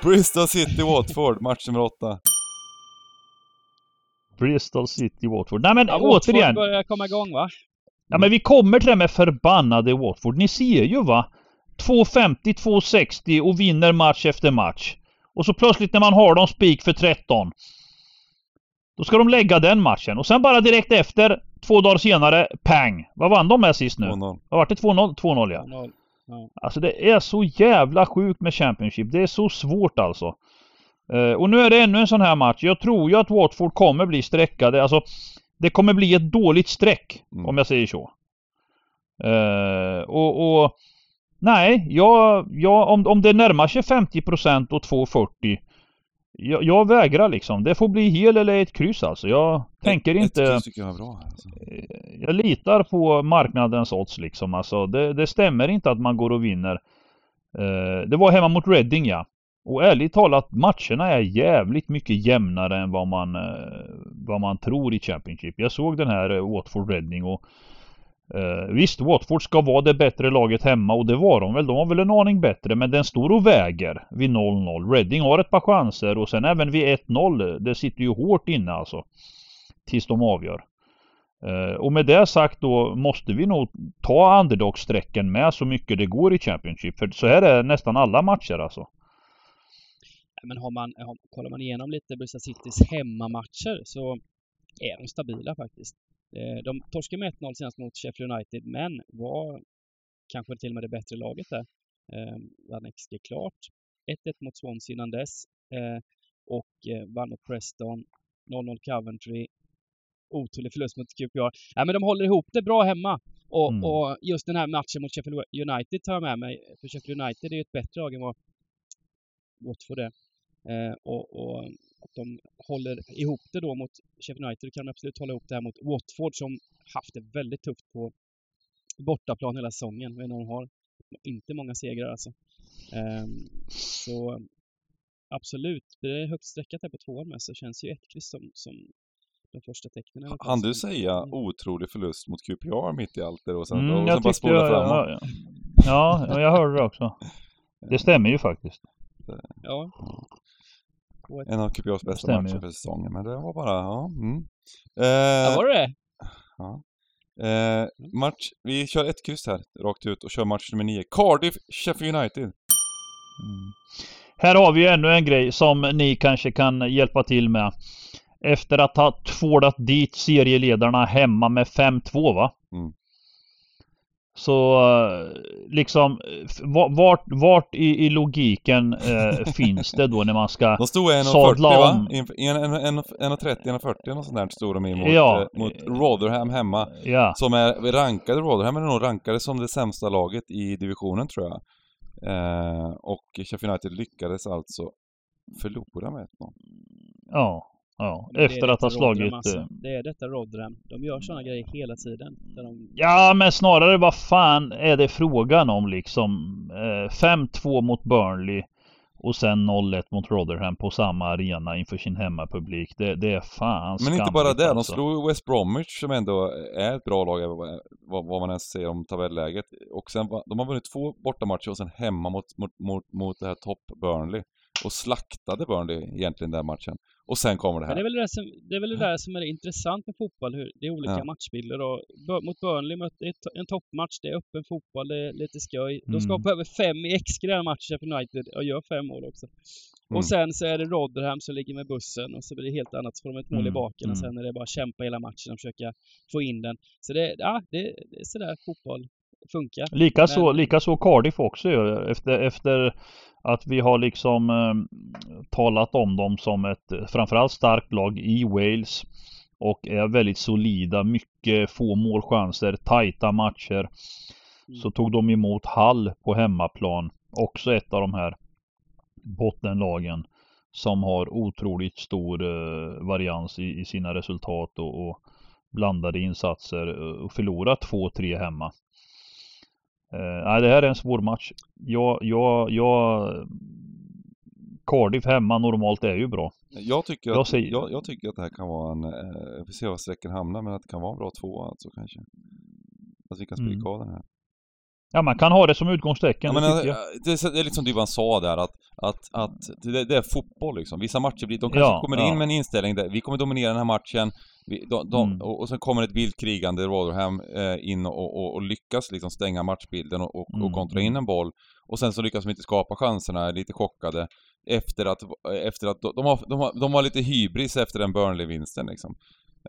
Bristol City Watford, match nummer åtta. Bristol City Watford. Nej men ja, återigen. Watford börjar komma igång va? Ja men vi kommer till det med förbannade Watford. Ni ser ju va. 2.50, 2.60 och vinner match efter match. Och så plötsligt när man har dem spik för 13. Då ska de lägga den matchen. Och sen bara direkt efter, två dagar senare, pang! Vad vann de med sist nu? 2-0. Vad vart det? 2-0? 2-0 ja. 2-0. Ja. Alltså det är så jävla sjukt med Championship. Det är så svårt alltså. Uh, och nu är det ännu en sån här match. Jag tror ju att Watford kommer bli streckade. Alltså det kommer bli ett dåligt streck mm. om jag säger så. Uh, och, och, nej, jag, jag, om, om det närmar sig 50% och 2,40 jag, jag, vägrar liksom. Det får bli hel eller ett kryss alltså. Jag ett, tänker inte... Ett kryss tycker jag är bra. Alltså. Eh, jag litar på marknadens odds liksom. Alltså, det, det stämmer inte att man går och vinner. Uh, det var hemma mot Reading ja. Och ärligt talat, matcherna är jävligt mycket jämnare än vad man, eh, vad man tror i Championship. Jag såg den här eh, Watford Reading och eh, visst, Watford ska vara det bättre laget hemma och det var de väl. De var väl en aning bättre men den står och väger vid 0-0. Reading har ett par chanser och sen även vid 1-0. Eh, det sitter ju hårt inne alltså. Tills de avgör. Uh, och med det sagt då måste vi nog ta underdog-strecken med så mycket det går i Championship. För så här är nästan alla matcher alltså. Men har man, har, kollar man igenom lite Bristol Citys hemmamatcher så är de stabila faktiskt. Eh, de torskade med 1-0 senast mot Sheffield United, men var kanske till och med det bättre laget där. Eh, vann XG klart. 1-1 mot Swansea innan dess eh, och vann mot Preston. 0-0 Coventry. Otrolig förlust mot QPR. Ja, men de håller ihop det bra hemma. Och, mm. och, just den här matchen mot Sheffield United tar jag med mig. För Sheffield United är ju ett bättre lag än vad Watford är. Eh, och, och, att de håller ihop det då mot Sheffield United kan de absolut hålla ihop det här mot Watford som haft det väldigt tufft på bortaplan hela säsongen. Jag de har inte många segrar alltså. Um, så absolut, det är högt sträckat här på tvåan med så känns ju ett kryss som, som de första tecknen. Han du säga mm. otrolig förlust mot QPR mitt i allt det och sen, mm, och sen bara spola jag, framåt? Ja, ja, jag hörde det också. Det stämmer ju faktiskt. Ja. En av QPRs bästa matcher för säsongen, men det var bara, ja. Mm. Eh, var det Ja. Eh, match, vi kör ett kryss här, rakt ut, och kör match nummer nio. Cardiff, Sheffield United. Mm. Här har vi ännu en grej som ni kanske kan hjälpa till med. Efter att ha tvålat dit serieledarna hemma med 5-2 va? Mm. Så liksom vart, vart i, i logiken eh, finns det då när man ska De stod 1,40 va? 1,30, 1,40 något sånt där stod de i mot, ja. eh, mot Rotherham hemma. Ja. Som är rankade, Rotherham är nog rankade som det sämsta laget i divisionen tror jag. Eh, och Sheffield United lyckades alltså förlora med 1-0. Ja. Ja, efter att ha slagit... Alltså. Det är detta Rodram. De gör sådana grejer hela tiden. De... Ja, men snarare vad fan är det frågan om liksom? Eh, 5-2 mot Burnley och sen 0-1 mot Rotherham på samma arena inför sin hemmapublik. Det, det är fan Men inte bara det, alltså. de slog West Bromwich som ändå är ett bra lag vad, vad man än säger om tabelläget. Och sen, de har vunnit två bortamatcher och sen hemma mot, mot, mot, mot det här topp Burnley. Och slaktade Burnley egentligen den matchen. Och sen kommer det här. Men det är väl det, som, det är väl det där som är intressant med fotboll, hur det är olika ja. matchbilder. Och mot Burnley, mot en toppmatch, det är öppen fotboll, det är lite skoj. Mm. De skapar över fem i den matchen, Sheffield United, och gör fem mål också. Mm. Och sen så är det Rotherham som ligger med bussen och så blir det helt annat, så får de ett mål mm. i baken och mm. sen är det bara kämpa hela matchen och försöka få in den. Så det, ja, det, det är sådär fotboll funkar. Likaså Men... lika så Cardiff också efter, efter att vi har liksom eh, talat om dem som ett framförallt starkt lag i Wales och är väldigt solida, mycket få målchanser, tajta matcher. Mm. Så tog de emot Hall på hemmaplan, också ett av de här bottenlagen som har otroligt stor eh, varians i, i, sina resultat och, och blandade insatser eh, och förlorat 2-3 hemma. Eh, nej, det här är en svår match. Jag, jag, jag... Cardiff hemma normalt är ju bra. Jag tycker, att, jag, säger... jag, jag, tycker att det här kan vara en... Eh, vi får se var sträcken hamnar, men att det kan vara en bra tvåa alltså kanske. Att vi kan spika mm. av den här. Ja, man kan ha det som utgångstecken. Ja, men, det, det, det är liksom Dyvan sa där att, att, att det, det, är fotboll liksom. Vissa matcher blir, de kanske ja, kommer ja. in med en inställning där vi kommer dominera den här matchen. De, de, mm. och, och sen kommer ett vilt krigande Rotherham eh, in och, och, och, lyckas liksom stänga matchbilden och, och, mm. kontra in mm. en boll. Och sen så lyckas de inte skapa chanserna, är lite chockade. Efter att, efter att de, har, de, har, de har lite hybris efter den Burnley-vinsten liksom.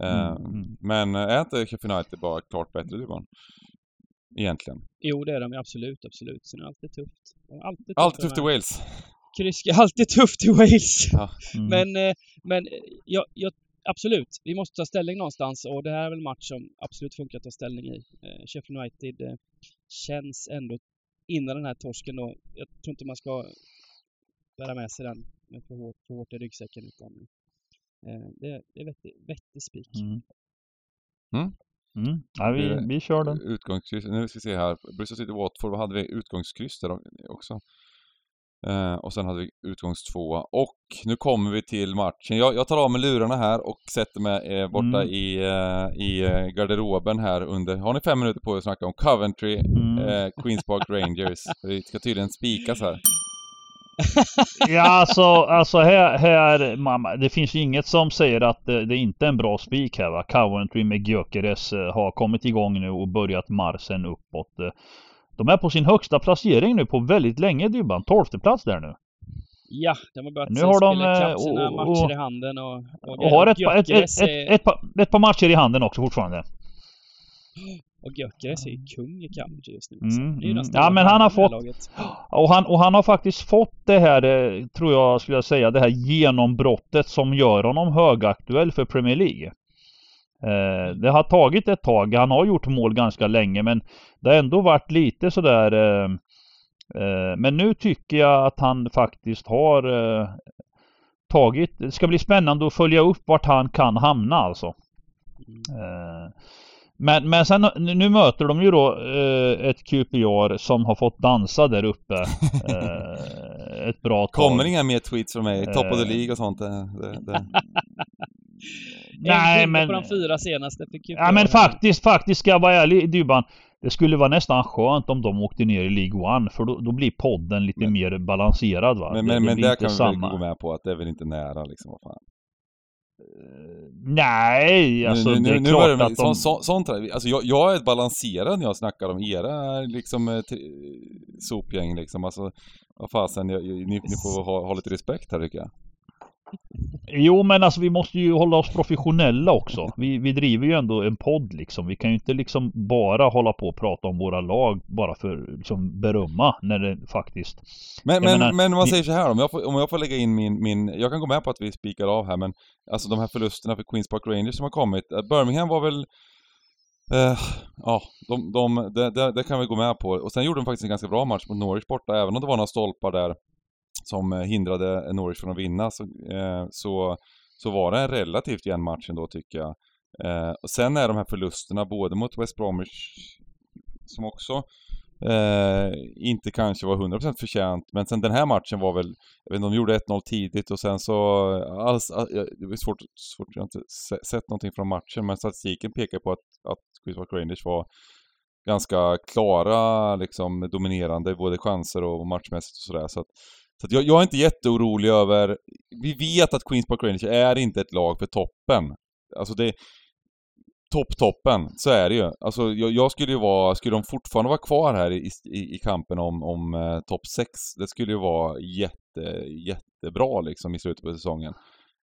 Eh, mm. mm. Men är inte Sheffield United bara klart bättre Dyvan? egentligen. Jo, det är de absolut, absolut. Sen är det alltid tufft. Alltid tufft, alltid tufft i Wales. Kryss alltid tufft i Wales. Ja. Mm. men, eh, men eh, jag, jag, absolut, vi måste ta ställning någonstans och det här är väl en match som absolut funkar att ta ställning i. Eh, Sheffield United känns ändå innan den här torsken då, jag tror inte man ska bära med sig den med för hårt, för hårt i ryggsäcken utan det, det är vettig, vettig spik. Mm. Mm. Mm. Ja, vi, vi kör den. Utgångskryss. Nu ska vi se här. Bristol City Watford, vad hade vi? Utgångskryss där också. Eh, och sen hade vi utgångstvåa. Och nu kommer vi till matchen. Jag, jag tar av mig lurarna här och sätter mig eh, borta mm. i, eh, i eh, garderoben här under... Har ni fem minuter på er att snacka om Coventry, mm. Eh, Queens Park Rangers? det ska tydligen spikas här. ja, alltså, alltså här, här mamma, det finns ju inget som säger att det, det är inte är en bra spik här va. Coventry med Gyökeres eh, har kommit igång nu och börjat marschen uppåt. De är på sin högsta placering nu på väldigt länge Dybban. Tolfte plats där nu. Ja, de har börjat nu har de, spela ikapp sina och, matcher och, i handen och... Och, och har ett, ett, ett, ett, ett, par, ett par matcher i handen också fortfarande. Och Gyökeres är ju kung i Cambridge just nu. Mm, mm. Ja men han har fått... Och han, och han har faktiskt fått det här, eh, tror jag skulle jag säga, det här genombrottet som gör honom högaktuell för Premier League. Eh, det har tagit ett tag. Han har gjort mål ganska länge men det har ändå varit lite sådär eh, eh, Men nu tycker jag att han faktiskt har eh, tagit Det ska bli spännande att följa upp vart han kan hamna alltså. Eh, men, men sen nu möter de ju då ett QPR som har fått dansa där uppe ett bra tag. Kommer inga mer tweets från mig? Top of the League och sånt? Det, det, det. Nej men... på de fyra senaste fick Ja men faktiskt, faktiskt ska jag vara ärlig Dybban. Det skulle vara nästan skönt om de åkte ner i League One för då, då blir podden lite men, mer balanserad va. Men, men, det, men där kan samma. vi väl gå med på att det är väl inte nära liksom, vad fan. Uh, nej, alltså nu, nu, det är nu klart det, att de... Så, sånt alltså jag, jag är balanserad när jag snackar om era liksom eh, sopgäng liksom. Alltså, vad fasen, ni, ni får ha, ha lite respekt här tycker jag. Jo men alltså vi måste ju hålla oss professionella också. Vi, vi driver ju ändå en podd liksom. Vi kan ju inte liksom bara hålla på och prata om våra lag bara för liksom berömma när det faktiskt... Men, men, menar, men om man säger så här om jag, får, om jag får lägga in min, min... Jag kan gå med på att vi spikar av här men alltså de här förlusterna för Queens Park Rangers som har kommit. Eh, Birmingham var väl... Uh, ja, de, de, det, det, det, kan vi gå med på. Och sen gjorde de faktiskt en ganska bra match mot Norwich borta, även om det var några stolpar där som eh, hindrade Norwich från att vinna så, eh, så, så var det en relativt jämn match ändå tycker jag. Eh, och sen är de här förlusterna både mot West Bromwich som också eh, inte kanske var 100% förtjänt. Men sen den här matchen var väl, jag vet inte, de gjorde 1-0 tidigt och sen så, alls, all, det var svårt, svårt, jag har inte sett någonting från matchen men statistiken pekar på att, att Chris Park Rangers var ganska klara, liksom dominerande både chanser och matchmässigt och sådär. Så att så jag, jag, är inte jätteorolig över... Vi vet att Queens Park Rangers är inte ett lag för toppen. Alltså det... Topp-toppen, så är det ju. Alltså jag, jag, skulle ju vara... Skulle de fortfarande vara kvar här i, i, i kampen om, om eh, topp 6, det skulle ju vara jätte, jättebra liksom i slutet på säsongen.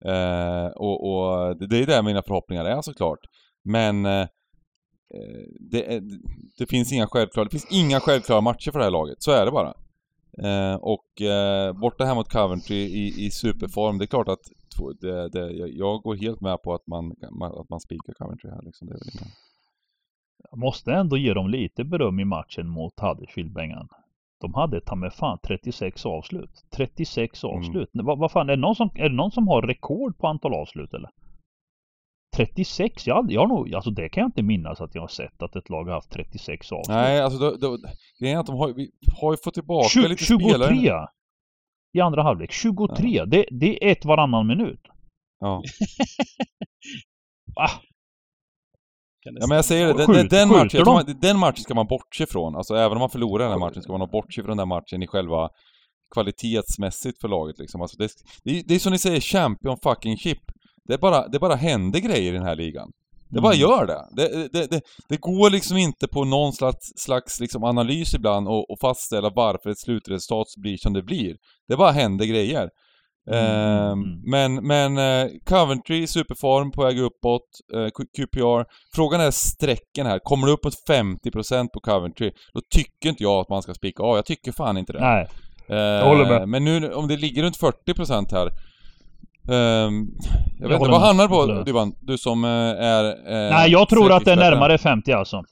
Eh, och, och det, det är där mina förhoppningar är såklart. Men eh, eh det, det, finns inga självklara, det finns inga självklara matcher för det här laget, så är det bara. Eh, och eh, borta här mot Coventry i, i superform, det är klart att det, det, jag går helt med på att man, att man spikar Coventry här liksom. Det är väl inga... Jag måste ändå ge dem lite beröm i matchen mot Huddersfield, Bengan. De hade ta med fan 36 avslut. 36 mm. avslut. Mm. Vad, vad fan, är det, någon som, är det någon som har rekord på antal avslut eller? 36? Jag, jag har nog, alltså det kan jag inte minnas att jag har sett att ett lag har haft 36 avslut. Nej, alltså då, då, grejen är att de har, vi har ju fått tillbaka 20, lite 23 spelare. i andra halvlek. 23! Ja. Det, det är ett varannan minut. Ja. ah. Ja men jag säger det, den, den, matchen, man, den matchen ska man bortse från. Alltså även om man förlorar den här matchen ska man ha bortse från den där matchen i själva kvalitetsmässigt för laget liksom. Alltså det, det, det är som ni säger, champion fucking chip. Det bara, det bara händer grejer i den här ligan. Det bara mm. gör det. Det, det, det. det, går liksom inte på någon slags, slags liksom analys ibland och, och, fastställa varför ett slutresultat blir som det blir. Det bara händer grejer. Mm. Eh, men, men eh, Coventry superform på väg uppåt, eh, QPR. Frågan är strecken här. Kommer du upp mot 50% på Coventry, då tycker inte jag att man ska spika av. Jag tycker fan inte det. Nej. Jag håller med. Men nu om det ligger runt 40% här jag vet inte, vad hamnar på Dybban? Du som uh, är... Uh, Nej, jag tror att det är närmare 50 alltså.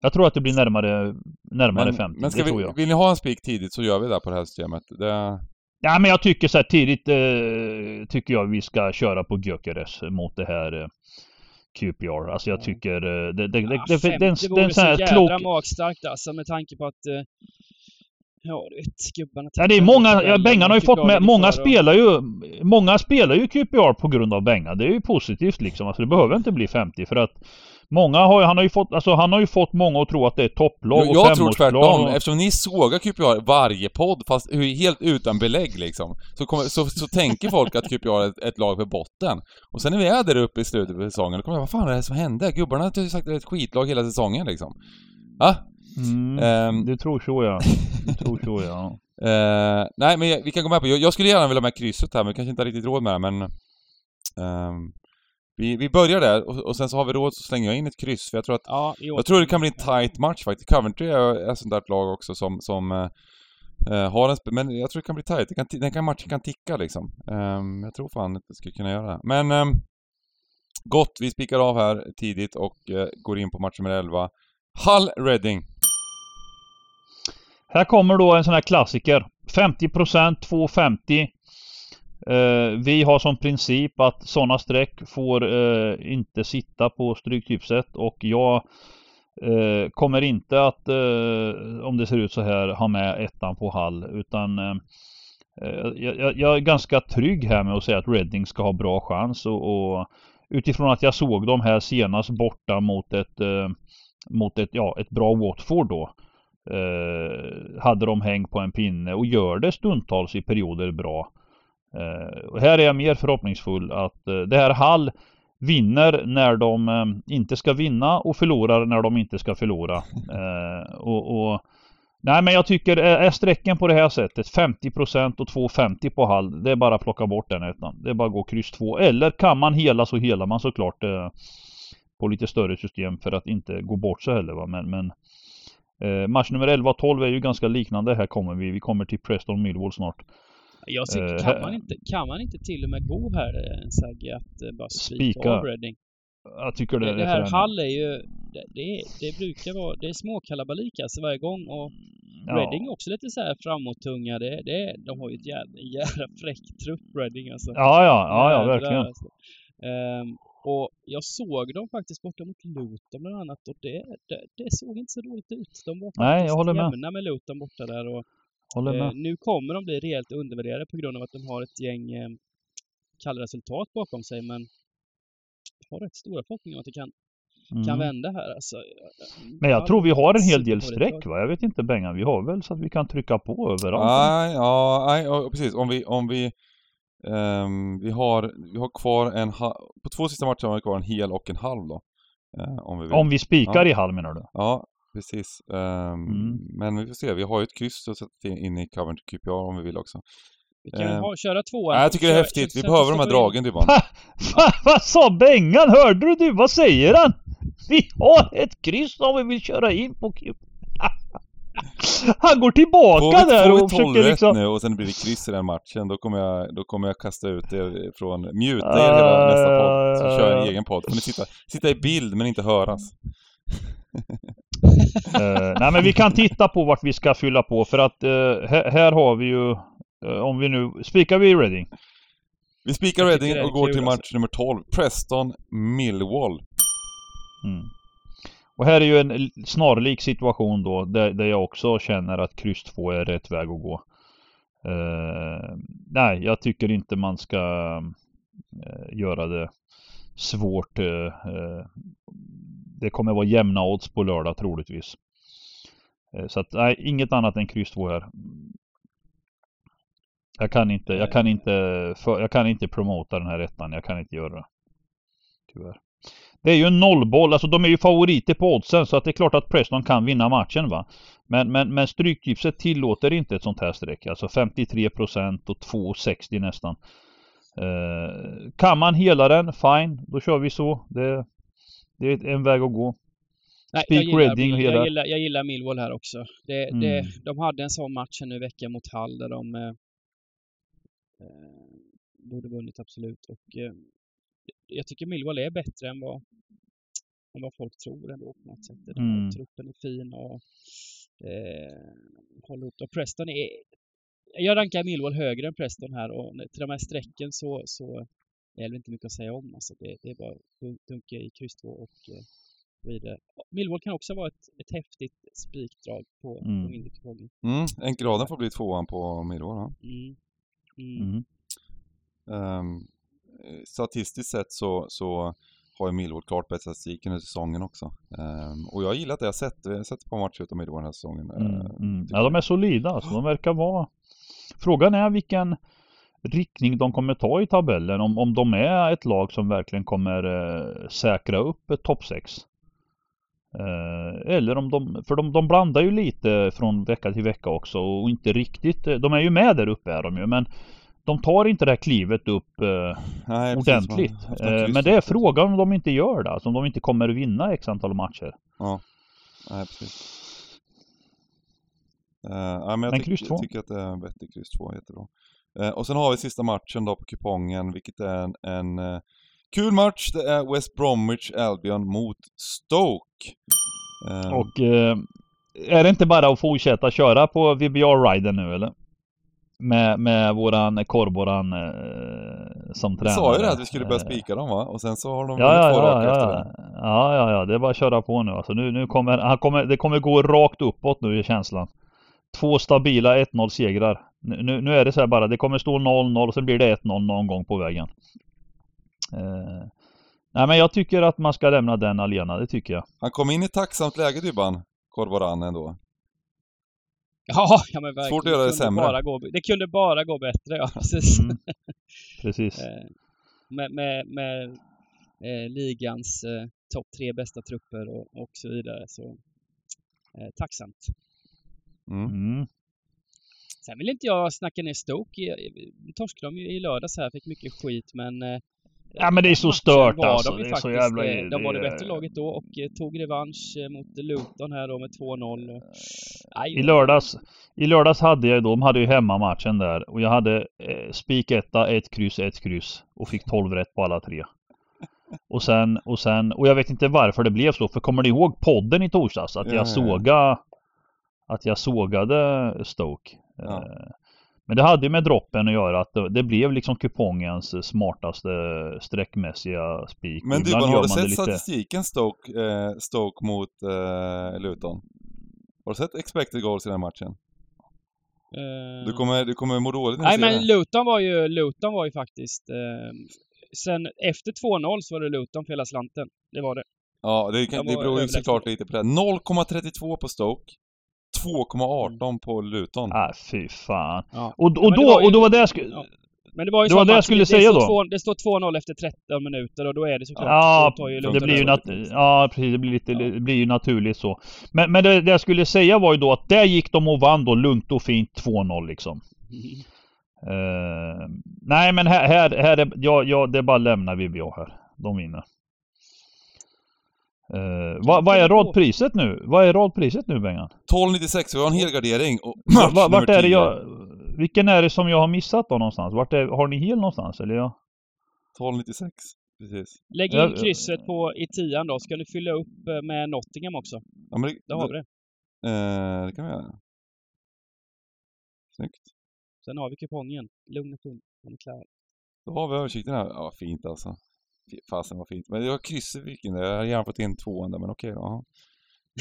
Jag tror att det blir närmare, närmare men, 50, men ska det vi, tror jag. Vill ni ha en spik tidigt så gör vi det på det här systemet. Det... Ja men jag tycker så här tidigt eh, tycker jag vi ska köra på Gyökeres mot det här eh, QPR. Alltså jag tycker eh, det, det, det, ja, det, det, det, det, det är en sån här klok... Det vore så jädra magstarkt alltså med tanke på att eh, Ja, du vet, gubbarna... Ja, det är många, ja, Bengan har ju fått med, många spelar ju, många spelar ju QPR på grund av Bengan. Det är ju positivt liksom. Alltså det behöver inte bli 50 för att Många har han har ju fått, alltså han har ju fått många att tro att det är topplag och Jag tror tvärtom, och... eftersom ni sågar QPR varje podd, fast helt utan belägg liksom. Så, kommer, så, så tänker folk att QPR är ett, ett, lag för botten. Och sen när vi är där uppe i slutet på säsongen, då kommer jag, vad fan är det som hände? Gubbarna har ju sagt att det är ett skitlag hela säsongen liksom. Ja? Mm, um, du tror så ja. Du tror så ja. uh, nej men vi kan gå med på, jag, jag, skulle gärna vilja ha med krysset här men vi kanske inte har riktigt råd med det men... Um, vi, vi börjar där och, och, sen så har vi råd så slänger jag in ett kryss för jag tror att... Ja, jag tror det kan bli en tight match faktiskt. Coventry är, ett sånt där lag också som, som uh, har en... Men jag tror det kan bli tight. Det kan, den kan, matchen kan ticka liksom. Um, jag tror fan att det skulle kunna göra det. Men... Um, gott, vi spikar av här tidigt och uh, går in på match nummer 11. Hull Reading. Här kommer då en sån här klassiker. 50% 250 Eh, vi har som princip att sådana streck får eh, inte sitta på stryktipset och jag eh, kommer inte att, eh, om det ser ut så här, ha med ettan på Hall utan eh, eh jag, jag, är ganska trygg här med att säga att Reading ska ha bra chans och, och utifrån att jag såg dem här senast borta mot ett, eh, mot ett, ja, ett bra Watford då. Eh, hade de häng på en pinne och gör det stundtals i perioder bra. Eh, och här är jag mer förhoppningsfull att eh, det här Hall vinner när de eh, inte ska vinna och förlorar när de inte ska förlora. Eh, och, och Nej men jag tycker, eh, är strecken på det här sättet 50% och 2,50 på Hall Det är bara att plocka bort den ettan. Det är bara att gå kryss 2. Eller kan man hela så helar man såklart eh, På lite större system för att inte gå bort så heller va. Men, men eh, match nummer 11 och 12 är ju ganska liknande. Här kommer vi. Vi kommer till Preston Millwall snart. Jag tycker, uh, kan, man inte, kan man inte till och med gå här en Sagge att uh, bara spika av Reading? Jag tycker det, det, det här Hall är ju, det, det, det, brukar vara, det är småkalabalik alltså varje gång och ja. Reading är också lite så här framåttunga. Det, det, de har ju ett jävla, jävla fräck trupp Reading alltså. Ja, ja, ja, ja verkligen. Alltså. Um, och jag såg dem faktiskt borta mot Luton bland annat och det, det, det såg inte så dåligt ut. De var faktiskt Nej, jag håller med. jämna med Luton borta där och Håller med. Eh, nu kommer de bli rejält undervärderade på grund av att de har ett gäng eh, kalla resultat bakom sig, men jag har rätt stora förhoppningar om att det kan, mm. kan vända här alltså. Men jag tror vi har en hel del streck va? Jag vet inte Bengan, vi har väl så att vi kan trycka på överallt? Nej, ja, nej, ja, precis. Om vi, om vi um, vi, har, vi har kvar en på två sista matcher har vi kvar en hel och en halv då. Uh, om, vi vill. om vi spikar ja. i halv menar du? Ja, precis. Um, mm. Men vi får se, vi har ju ett kryss att sätta in i Coventry QPR om vi vill också. Vi kan um, ha, köra tvåan. Nej, jag tycker det är häftigt. Vi behöver de här dragen Dybban. Vad sa Bengan? Hörde du du? Vad säger han? Vi har ett kryss om vi vill köra in på QPR. Han går tillbaka vi, där och försöker liksom... nu och sen blir det kryss i den matchen, då kommer jag, då kommer jag kasta ut er från, muta er hela nästa podd. Så kör jag en egen podd. Får ni sitta, sitta i bild men inte höras uh, nej men vi kan titta på vart vi ska fylla på för att uh, här, här, har vi ju uh, Om vi nu, spikar vi Reading? Vi spikar Reading och går till match alltså. nummer 12 Preston Millwall mm. Och här är ju en snarlik situation då där, där jag också känner att kryss 2 är rätt väg att gå eh, Nej, jag tycker inte man ska eh, göra det svårt eh, det kommer vara jämna odds på lördag troligtvis. Så att nej, inget annat än kryss 2 här. Jag kan inte, jag kan inte, för, jag kan inte promota den här ettan. Jag kan inte göra det. Tyvärr. Det är ju en nollboll, alltså de är ju favoriter på oddsen så att det är klart att Preston kan vinna matchen va. Men, men, men stryktipset tillåter inte ett sånt här streck. Alltså 53% och 2,60 nästan. Eh, kan man hela den, fine, då kör vi så. Det, det är en väg att gå. Nej, Speak jag, gillar, Reading jag, gillar, jag gillar Millwall här också. Det, mm. det, de hade en sån match nu i veckan mot Hall där de eh, eh, borde vunnit absolut. Och eh, jag tycker Millwall är bättre än vad, än vad folk tror ändå på något sätt. Den mm. Truppen är fin och eh, håller ihop Och Preston är... Jag rankar Millwall högre än Preston här och till de här strecken så, så det är väl inte mycket att säga om. Alltså det, det är bara dunka i kryss 2 och eh, så vidare. Millwall kan också vara ett, ett häftigt spikdrag på, mm. på mindre kupongen. Mm, enkelraden får bli tvåan på Millwall. Ja. Mm. Mm. Um, statistiskt sett så, så har ju Millwall klart bäst statistik under säsongen också. Um, och jag har gillat det jag sett. Jag har sett ett par matcher utav Millwall den här säsongen. Mm, uh, ja, de är solida alltså. De verkar vara... Frågan är vilken riktning de kommer ta i tabellen. Om, om de är ett lag som verkligen kommer uh, säkra upp ett topp 6. Uh, eller om de, för de, de blandar ju lite från vecka till vecka också och inte riktigt, de är ju med där uppe är de ju men de tar inte det här klivet upp eh, Nej, ordentligt. Eh, men det är frågan om de inte gör det. Alltså om de inte kommer vinna x antal matcher. Ja. Nej, precis. Uh, ja, men jag, men tyck, jag tycker att det är en vettig kryss 2, jättebra. Uh, och sen har vi sista matchen då på kupongen, vilket är en, en uh, kul match. Det är West Bromwich Albion mot Stoke. och är det inte bara att fortsätta köra på VBR-riden nu eller? Med, med våran korvboran eh, som tränare. Du sa ju det att vi skulle börja spika dem va? Och sen så har de ja, ja, två ja, ja, efter det. Ja, ja, ja. Det är bara att köra på nu alltså. Nu, nu kommer, han kommer, det kommer gå rakt uppåt nu i känslan. Två stabila 1-0 segrar. Nu, nu är det så här bara, det kommer stå 0-0 och sen blir det 1-0 någon gång på vägen. Eh, nej men jag tycker att man ska lämna den alena, det tycker jag. Han kom in i tacksamt läge Dybban, Korvoran ändå. Ja, ja men verkligen. Svårt att göra det, det sämre. Bara gå, det kunde bara gå bättre, ja precis. Mm. Precis. Eh, med med, med eh, ligans eh, topp tre bästa trupper och, och så vidare. Så eh, tacksamt. Mm. mm. Sen vill inte jag snacka ner Stoke. Torskade de ju i lördags här, fick mycket skit men eh, Ja men det är så stört alltså. De, det är faktiskt, så jävla... Eh, de var det bättre laget då och eh, tog revansch eh, mot Luton här då med 2-0. I lördags, I lördags hade jag, de hade ju hemmamatchen där och jag hade eh, spik etta, ett kryss, ett kryss och fick 12 rätt på alla tre. Och sen, och sen, och jag vet inte varför det blev så, för kommer ni ihåg podden i torsdags? Att jag såga Att jag sågade Stoke. Ja. Men det hade ju med droppen att göra att det, blev liksom kupongens smartaste streckmässiga spik. Men du, har du sett lite... statistiken Stoke, eh, Stoke mot eh, Luton? Har du sett expected goals i den matchen? Uh... Du, kommer, du kommer må dåligt när Nej men Luton var ju, Luton var ju faktiskt eh, Sen efter 2-0 så var det Luton för hela slanten. Det var det. Ja, det, kan, det beror ju såklart lite på det. 0,32 på Stoke. 2,18 mm. på Luton. Ah, fy fan. Ja. Och, och, då, ju, och då var det jag skulle... Ja. Men det var ju det, var det jag skulle det, säga det då. Två, det står 2-0 efter 13 minuter och då är det såklart... Ja, så det blir ju nat ja precis. Det blir, lite, ja. det blir ju naturligt så. Men, men det, det, jag skulle säga var ju då att där gick de och vann då lugnt och fint 2-0 liksom. Mm. Uh, nej men här, här, här är, ja, ja, det är bara att lämna VBA här. De vinner. Uh, vad, vad är radpriset nu? Vad är radpriset nu Bengan? 12,96, vi har en helgardering och match Vart är det jag... Vilken är det som jag har missat då någonstans? Vart är, har ni hel någonstans eller? Ja? 12,96 precis. Lägg in krysset på, i tian då, ska ni fylla upp eh, med Nottingham också? Ja, men det, då har vi det. Eh, det kan vi göra. Snyggt. Sen har vi kupongen. Lugn och fin. Den är klar. Då har vi översikten här. Ja, fint alltså. Fasen vad fint. Men det var krysset fick in Jag hade gärna fått in tvåan där, men okej då.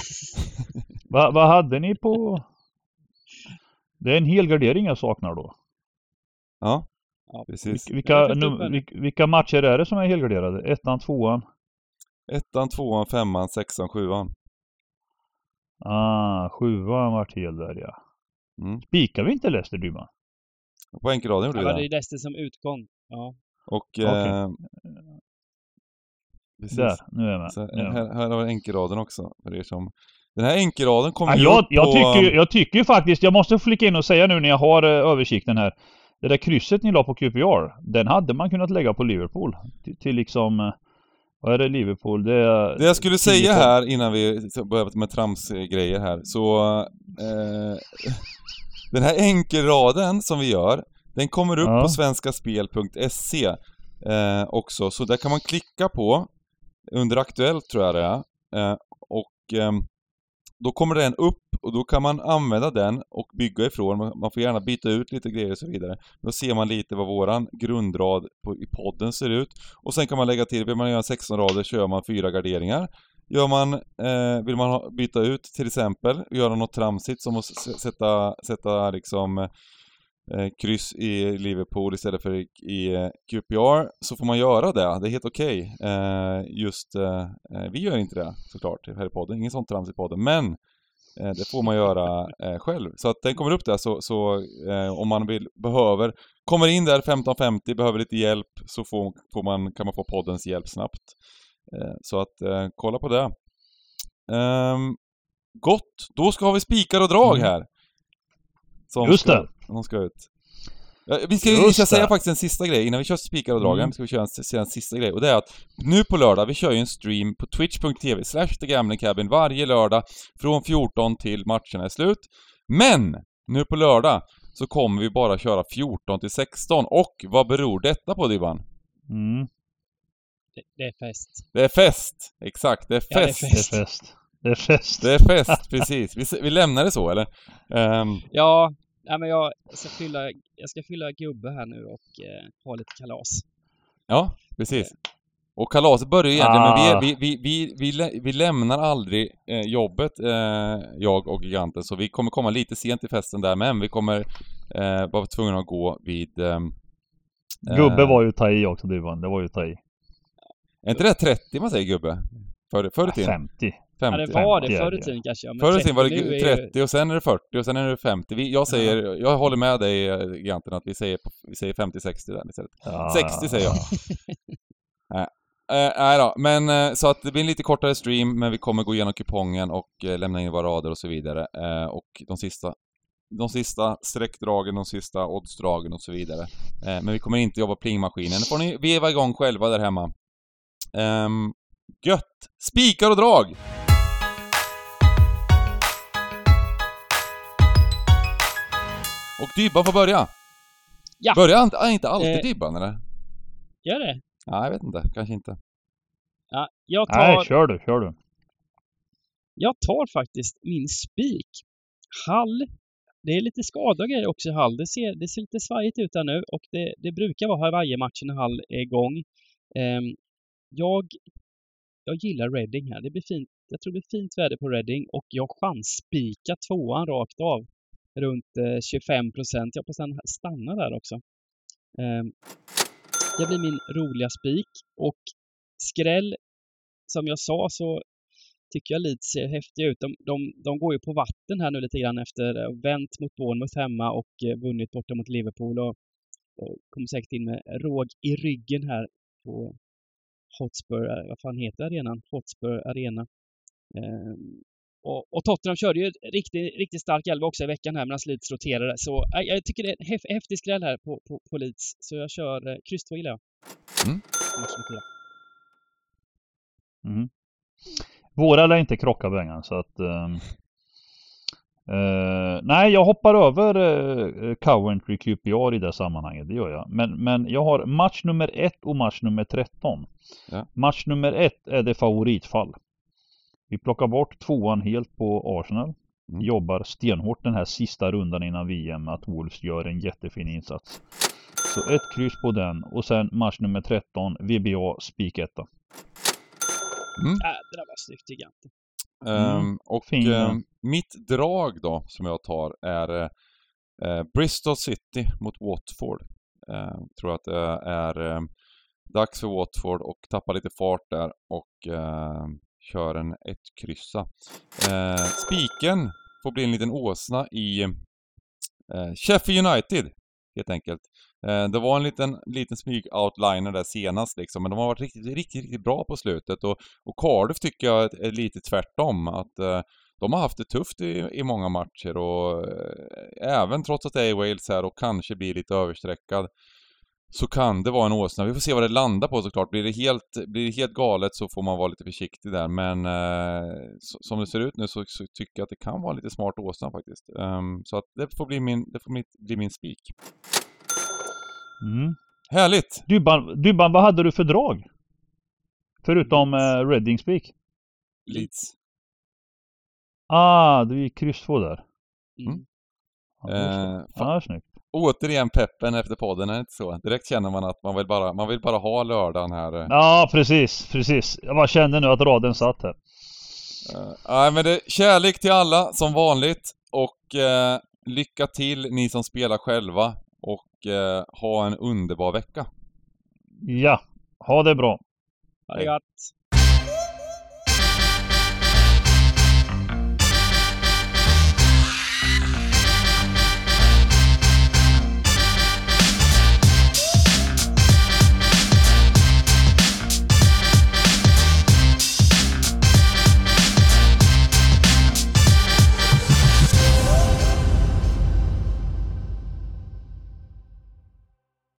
Vad va hade ni på... Det är en hel gardering jag saknar då. Ja, ja precis. Vilka, nu, vilka matcher är det som är helgarderade? Ettan, tvåan? Ettan, tvåan, femman, sexan, sjuan. Ah, sjuan vart hel där ja. Mm. Spikar vi inte Leicester Dyman? På enkelraden gjorde vi det. Ja, det är Leicester som utgång. Ja. Och okay. eh, Precis. Där, nu är jag med. Så här, här har vi enkelraden också, för er som... Den här enkelraden kommer ja, jag, upp jag på... Tycker, jag tycker faktiskt, jag måste flika in och säga nu när jag har uh, översikten här. Det där krysset ni la på QPR, den hade man kunnat lägga på Liverpool. Till, till liksom... Uh, vad är det Liverpool? Det, är, det jag skulle säga här innan vi börjar med tramsgrejer här, så... Eh, den här enkelraden som vi gör, den kommer upp ja. på svenskaspel.se eh, också, så där kan man klicka på under Aktuellt tror jag det är. Eh, och eh, då kommer den upp och då kan man använda den och bygga ifrån. Man får gärna byta ut lite grejer och så vidare. Då ser man lite vad våran grundrad på, i podden ser ut. Och sen kan man lägga till, vill man göra 16 rader så man fyra garderingar. Gör man, eh, vill man ha, byta ut till exempel, göra något tramsigt som att sätta, sätta liksom eh, kryss i Liverpool istället för i, eh, QPR så får man göra det. Det är helt okej. Okay. Eh, just, eh, eh, vi gör inte det såklart här i podden, ingen sånt trams i podden. Men eh, det får man göra själv. Så att den kommer upp där så, så om man vill, behöver, kommer in där 15.50, behöver lite hjälp så får, får man, kan man få poddens hjälp snabbt. så att kolla på det. Um, gott, då ska vi spikar och drag mm. här. Som Just ska, det! De ska ut. Ja, vi ska, vi ska säga faktiskt en sista grej, innan vi kör spikar och dragen, mm. ska vi köra en, säga en sista grej. Och det är att nu på lördag, vi kör ju en stream på twitch.tv slash Cabin varje lördag från 14 till matcherna är slut. Men! Nu på lördag så kommer vi bara köra 14 till 16 och vad beror detta på Dibban? Mm. Det, det, är fest. Det är fest! Exakt, det är fest. Ja, det är fest. Det är fest. Det är fest, precis. Vi, vi lämnar det så, eller? Um... Ja, nej, men jag ska fylla, jag ska fylla gubbe här nu och eh, ha lite kalas. Ja, precis. Och kalaset börjar egentligen, ah. men vi, vi, vi, vi, vi, lämnar aldrig eh, jobbet, eh, jag och giganten, så vi kommer komma lite sent till festen där, men vi kommer eh, vara tvungna att gå vid... Gubbe eh, var ju ta i också, Duvan. Det var ju ta i. Är inte det 30 man säger gubbe? Förr, förr i tiden? 50. 50. Ja, det var det förr i tiden kanske. Men förr i tiden var det 30 och sen är det 40 och sen är det 50. Vi, jag säger, ja. jag håller med dig egentligen att vi säger, vi säger 50-60 där istället. Ja. 60 säger jag. nej. Eh, nej då, men eh, så att det blir en lite kortare stream, men vi kommer gå igenom kupongen och eh, lämna in våra rader och så vidare. Eh, och de sista de sista streckdragen, de sista oddsdragen och så vidare. Eh, men vi kommer inte jobba plingmaskinen. Nu får ni veva igång själva där hemma. Um, gött! Spikar och drag! Och Dybban får börja. Ja. Börjar inte, inte alltid eh, Dybban eller? Gör det? Ja, jag vet inte. Kanske inte. Ja, jag tar... Nej, kör du, kör du. Jag tar faktiskt min spik. Hall. Det är lite skador grejer också i Hall. Det ser, det ser lite svajigt ut här nu och det, det brukar vara Hawaii-matchen när Hall är igång. Um, jag, jag gillar Reading här. Det blir fint. Jag tror det blir fint väder på Reading och jag chansspikar tvåan rakt av runt eh, 25 procent. Jag hoppas den stannar där också. Ehm, det blir min roliga spik och skräll, som jag sa så tycker jag Leeds ser häftiga ut. De, de, de går ju på vatten här nu lite grann efter att ha vänt mot Bournemouth hemma och eh, vunnit borta mot Liverpool och, och kommer säkert in med råg i ryggen här på Hotspur, vad fan heter arenan? Hotspur Arena. Ehm, och, och Tottenham körde ju riktigt, riktigt stark elva också i veckan här medan Leeds roterade. Så äh, jag tycker det är en häf häftig skräll här på, på, på Leeds. Så jag kör eh, kryss 2 gillar jag. Mm. Mm. Våra lär inte krocka Bengan så att... Um, uh, nej, jag hoppar över uh, Coventry QPR i det sammanhanget, det gör jag. Men, men jag har match nummer 1 och match nummer 13. Ja. Match nummer 1 är det favoritfall. Vi plockar bort tvåan helt på Arsenal. Mm. Jobbar stenhårt den här sista rundan innan VM att Wolves gör en jättefin insats. Så ett kryss på den och sen match nummer 13, VBA spik etta. Mm. Äh, det där var snyggt giganten. Um, mm. Och fin, uh, mitt drag då, som jag tar, är uh, Bristol City mot Watford. Uh, tror att det är dags för Watford och tappa lite fart där och kör en ett kryssa. Eh, spiken får bli en liten åsna i eh, Sheffield United, helt enkelt. Eh, det var en liten, liten smyg-outliner där senast liksom, men de har varit riktigt, riktigt, riktigt bra på slutet och, och Cardiff tycker jag är lite tvärtom. Att eh, de har haft det tufft i, i många matcher och eh, även trots att det är Wales här och kanske blir lite överstreckad så kan det vara en åsna. Vi får se vad det landar på såklart. Blir det helt, blir det helt galet så får man vara lite försiktig där. Men eh, så, som det ser ut nu så, så, tycker jag att det kan vara lite smart åsna faktiskt. Um, så att det får bli min, det får mitt, bli min spik. Mm. Härligt! Dybban, Dybban, vad hade du för drag? Förutom eh, Reading spik? Leeds. Ah, du gick kryss två där. Mm. Ja, det är, eh, ja, snyggt återigen peppen efter podden, är det inte så? Direkt känner man att man vill bara, man vill bara ha lördagen här. Ja, precis, precis. Jag bara kände nu att raden satt här. Eh, nej, uh, men det kärlek till alla som vanligt och uh, lycka till ni som spelar själva och uh, ha en underbar vecka. Ja, ha det bra. Ha det gott.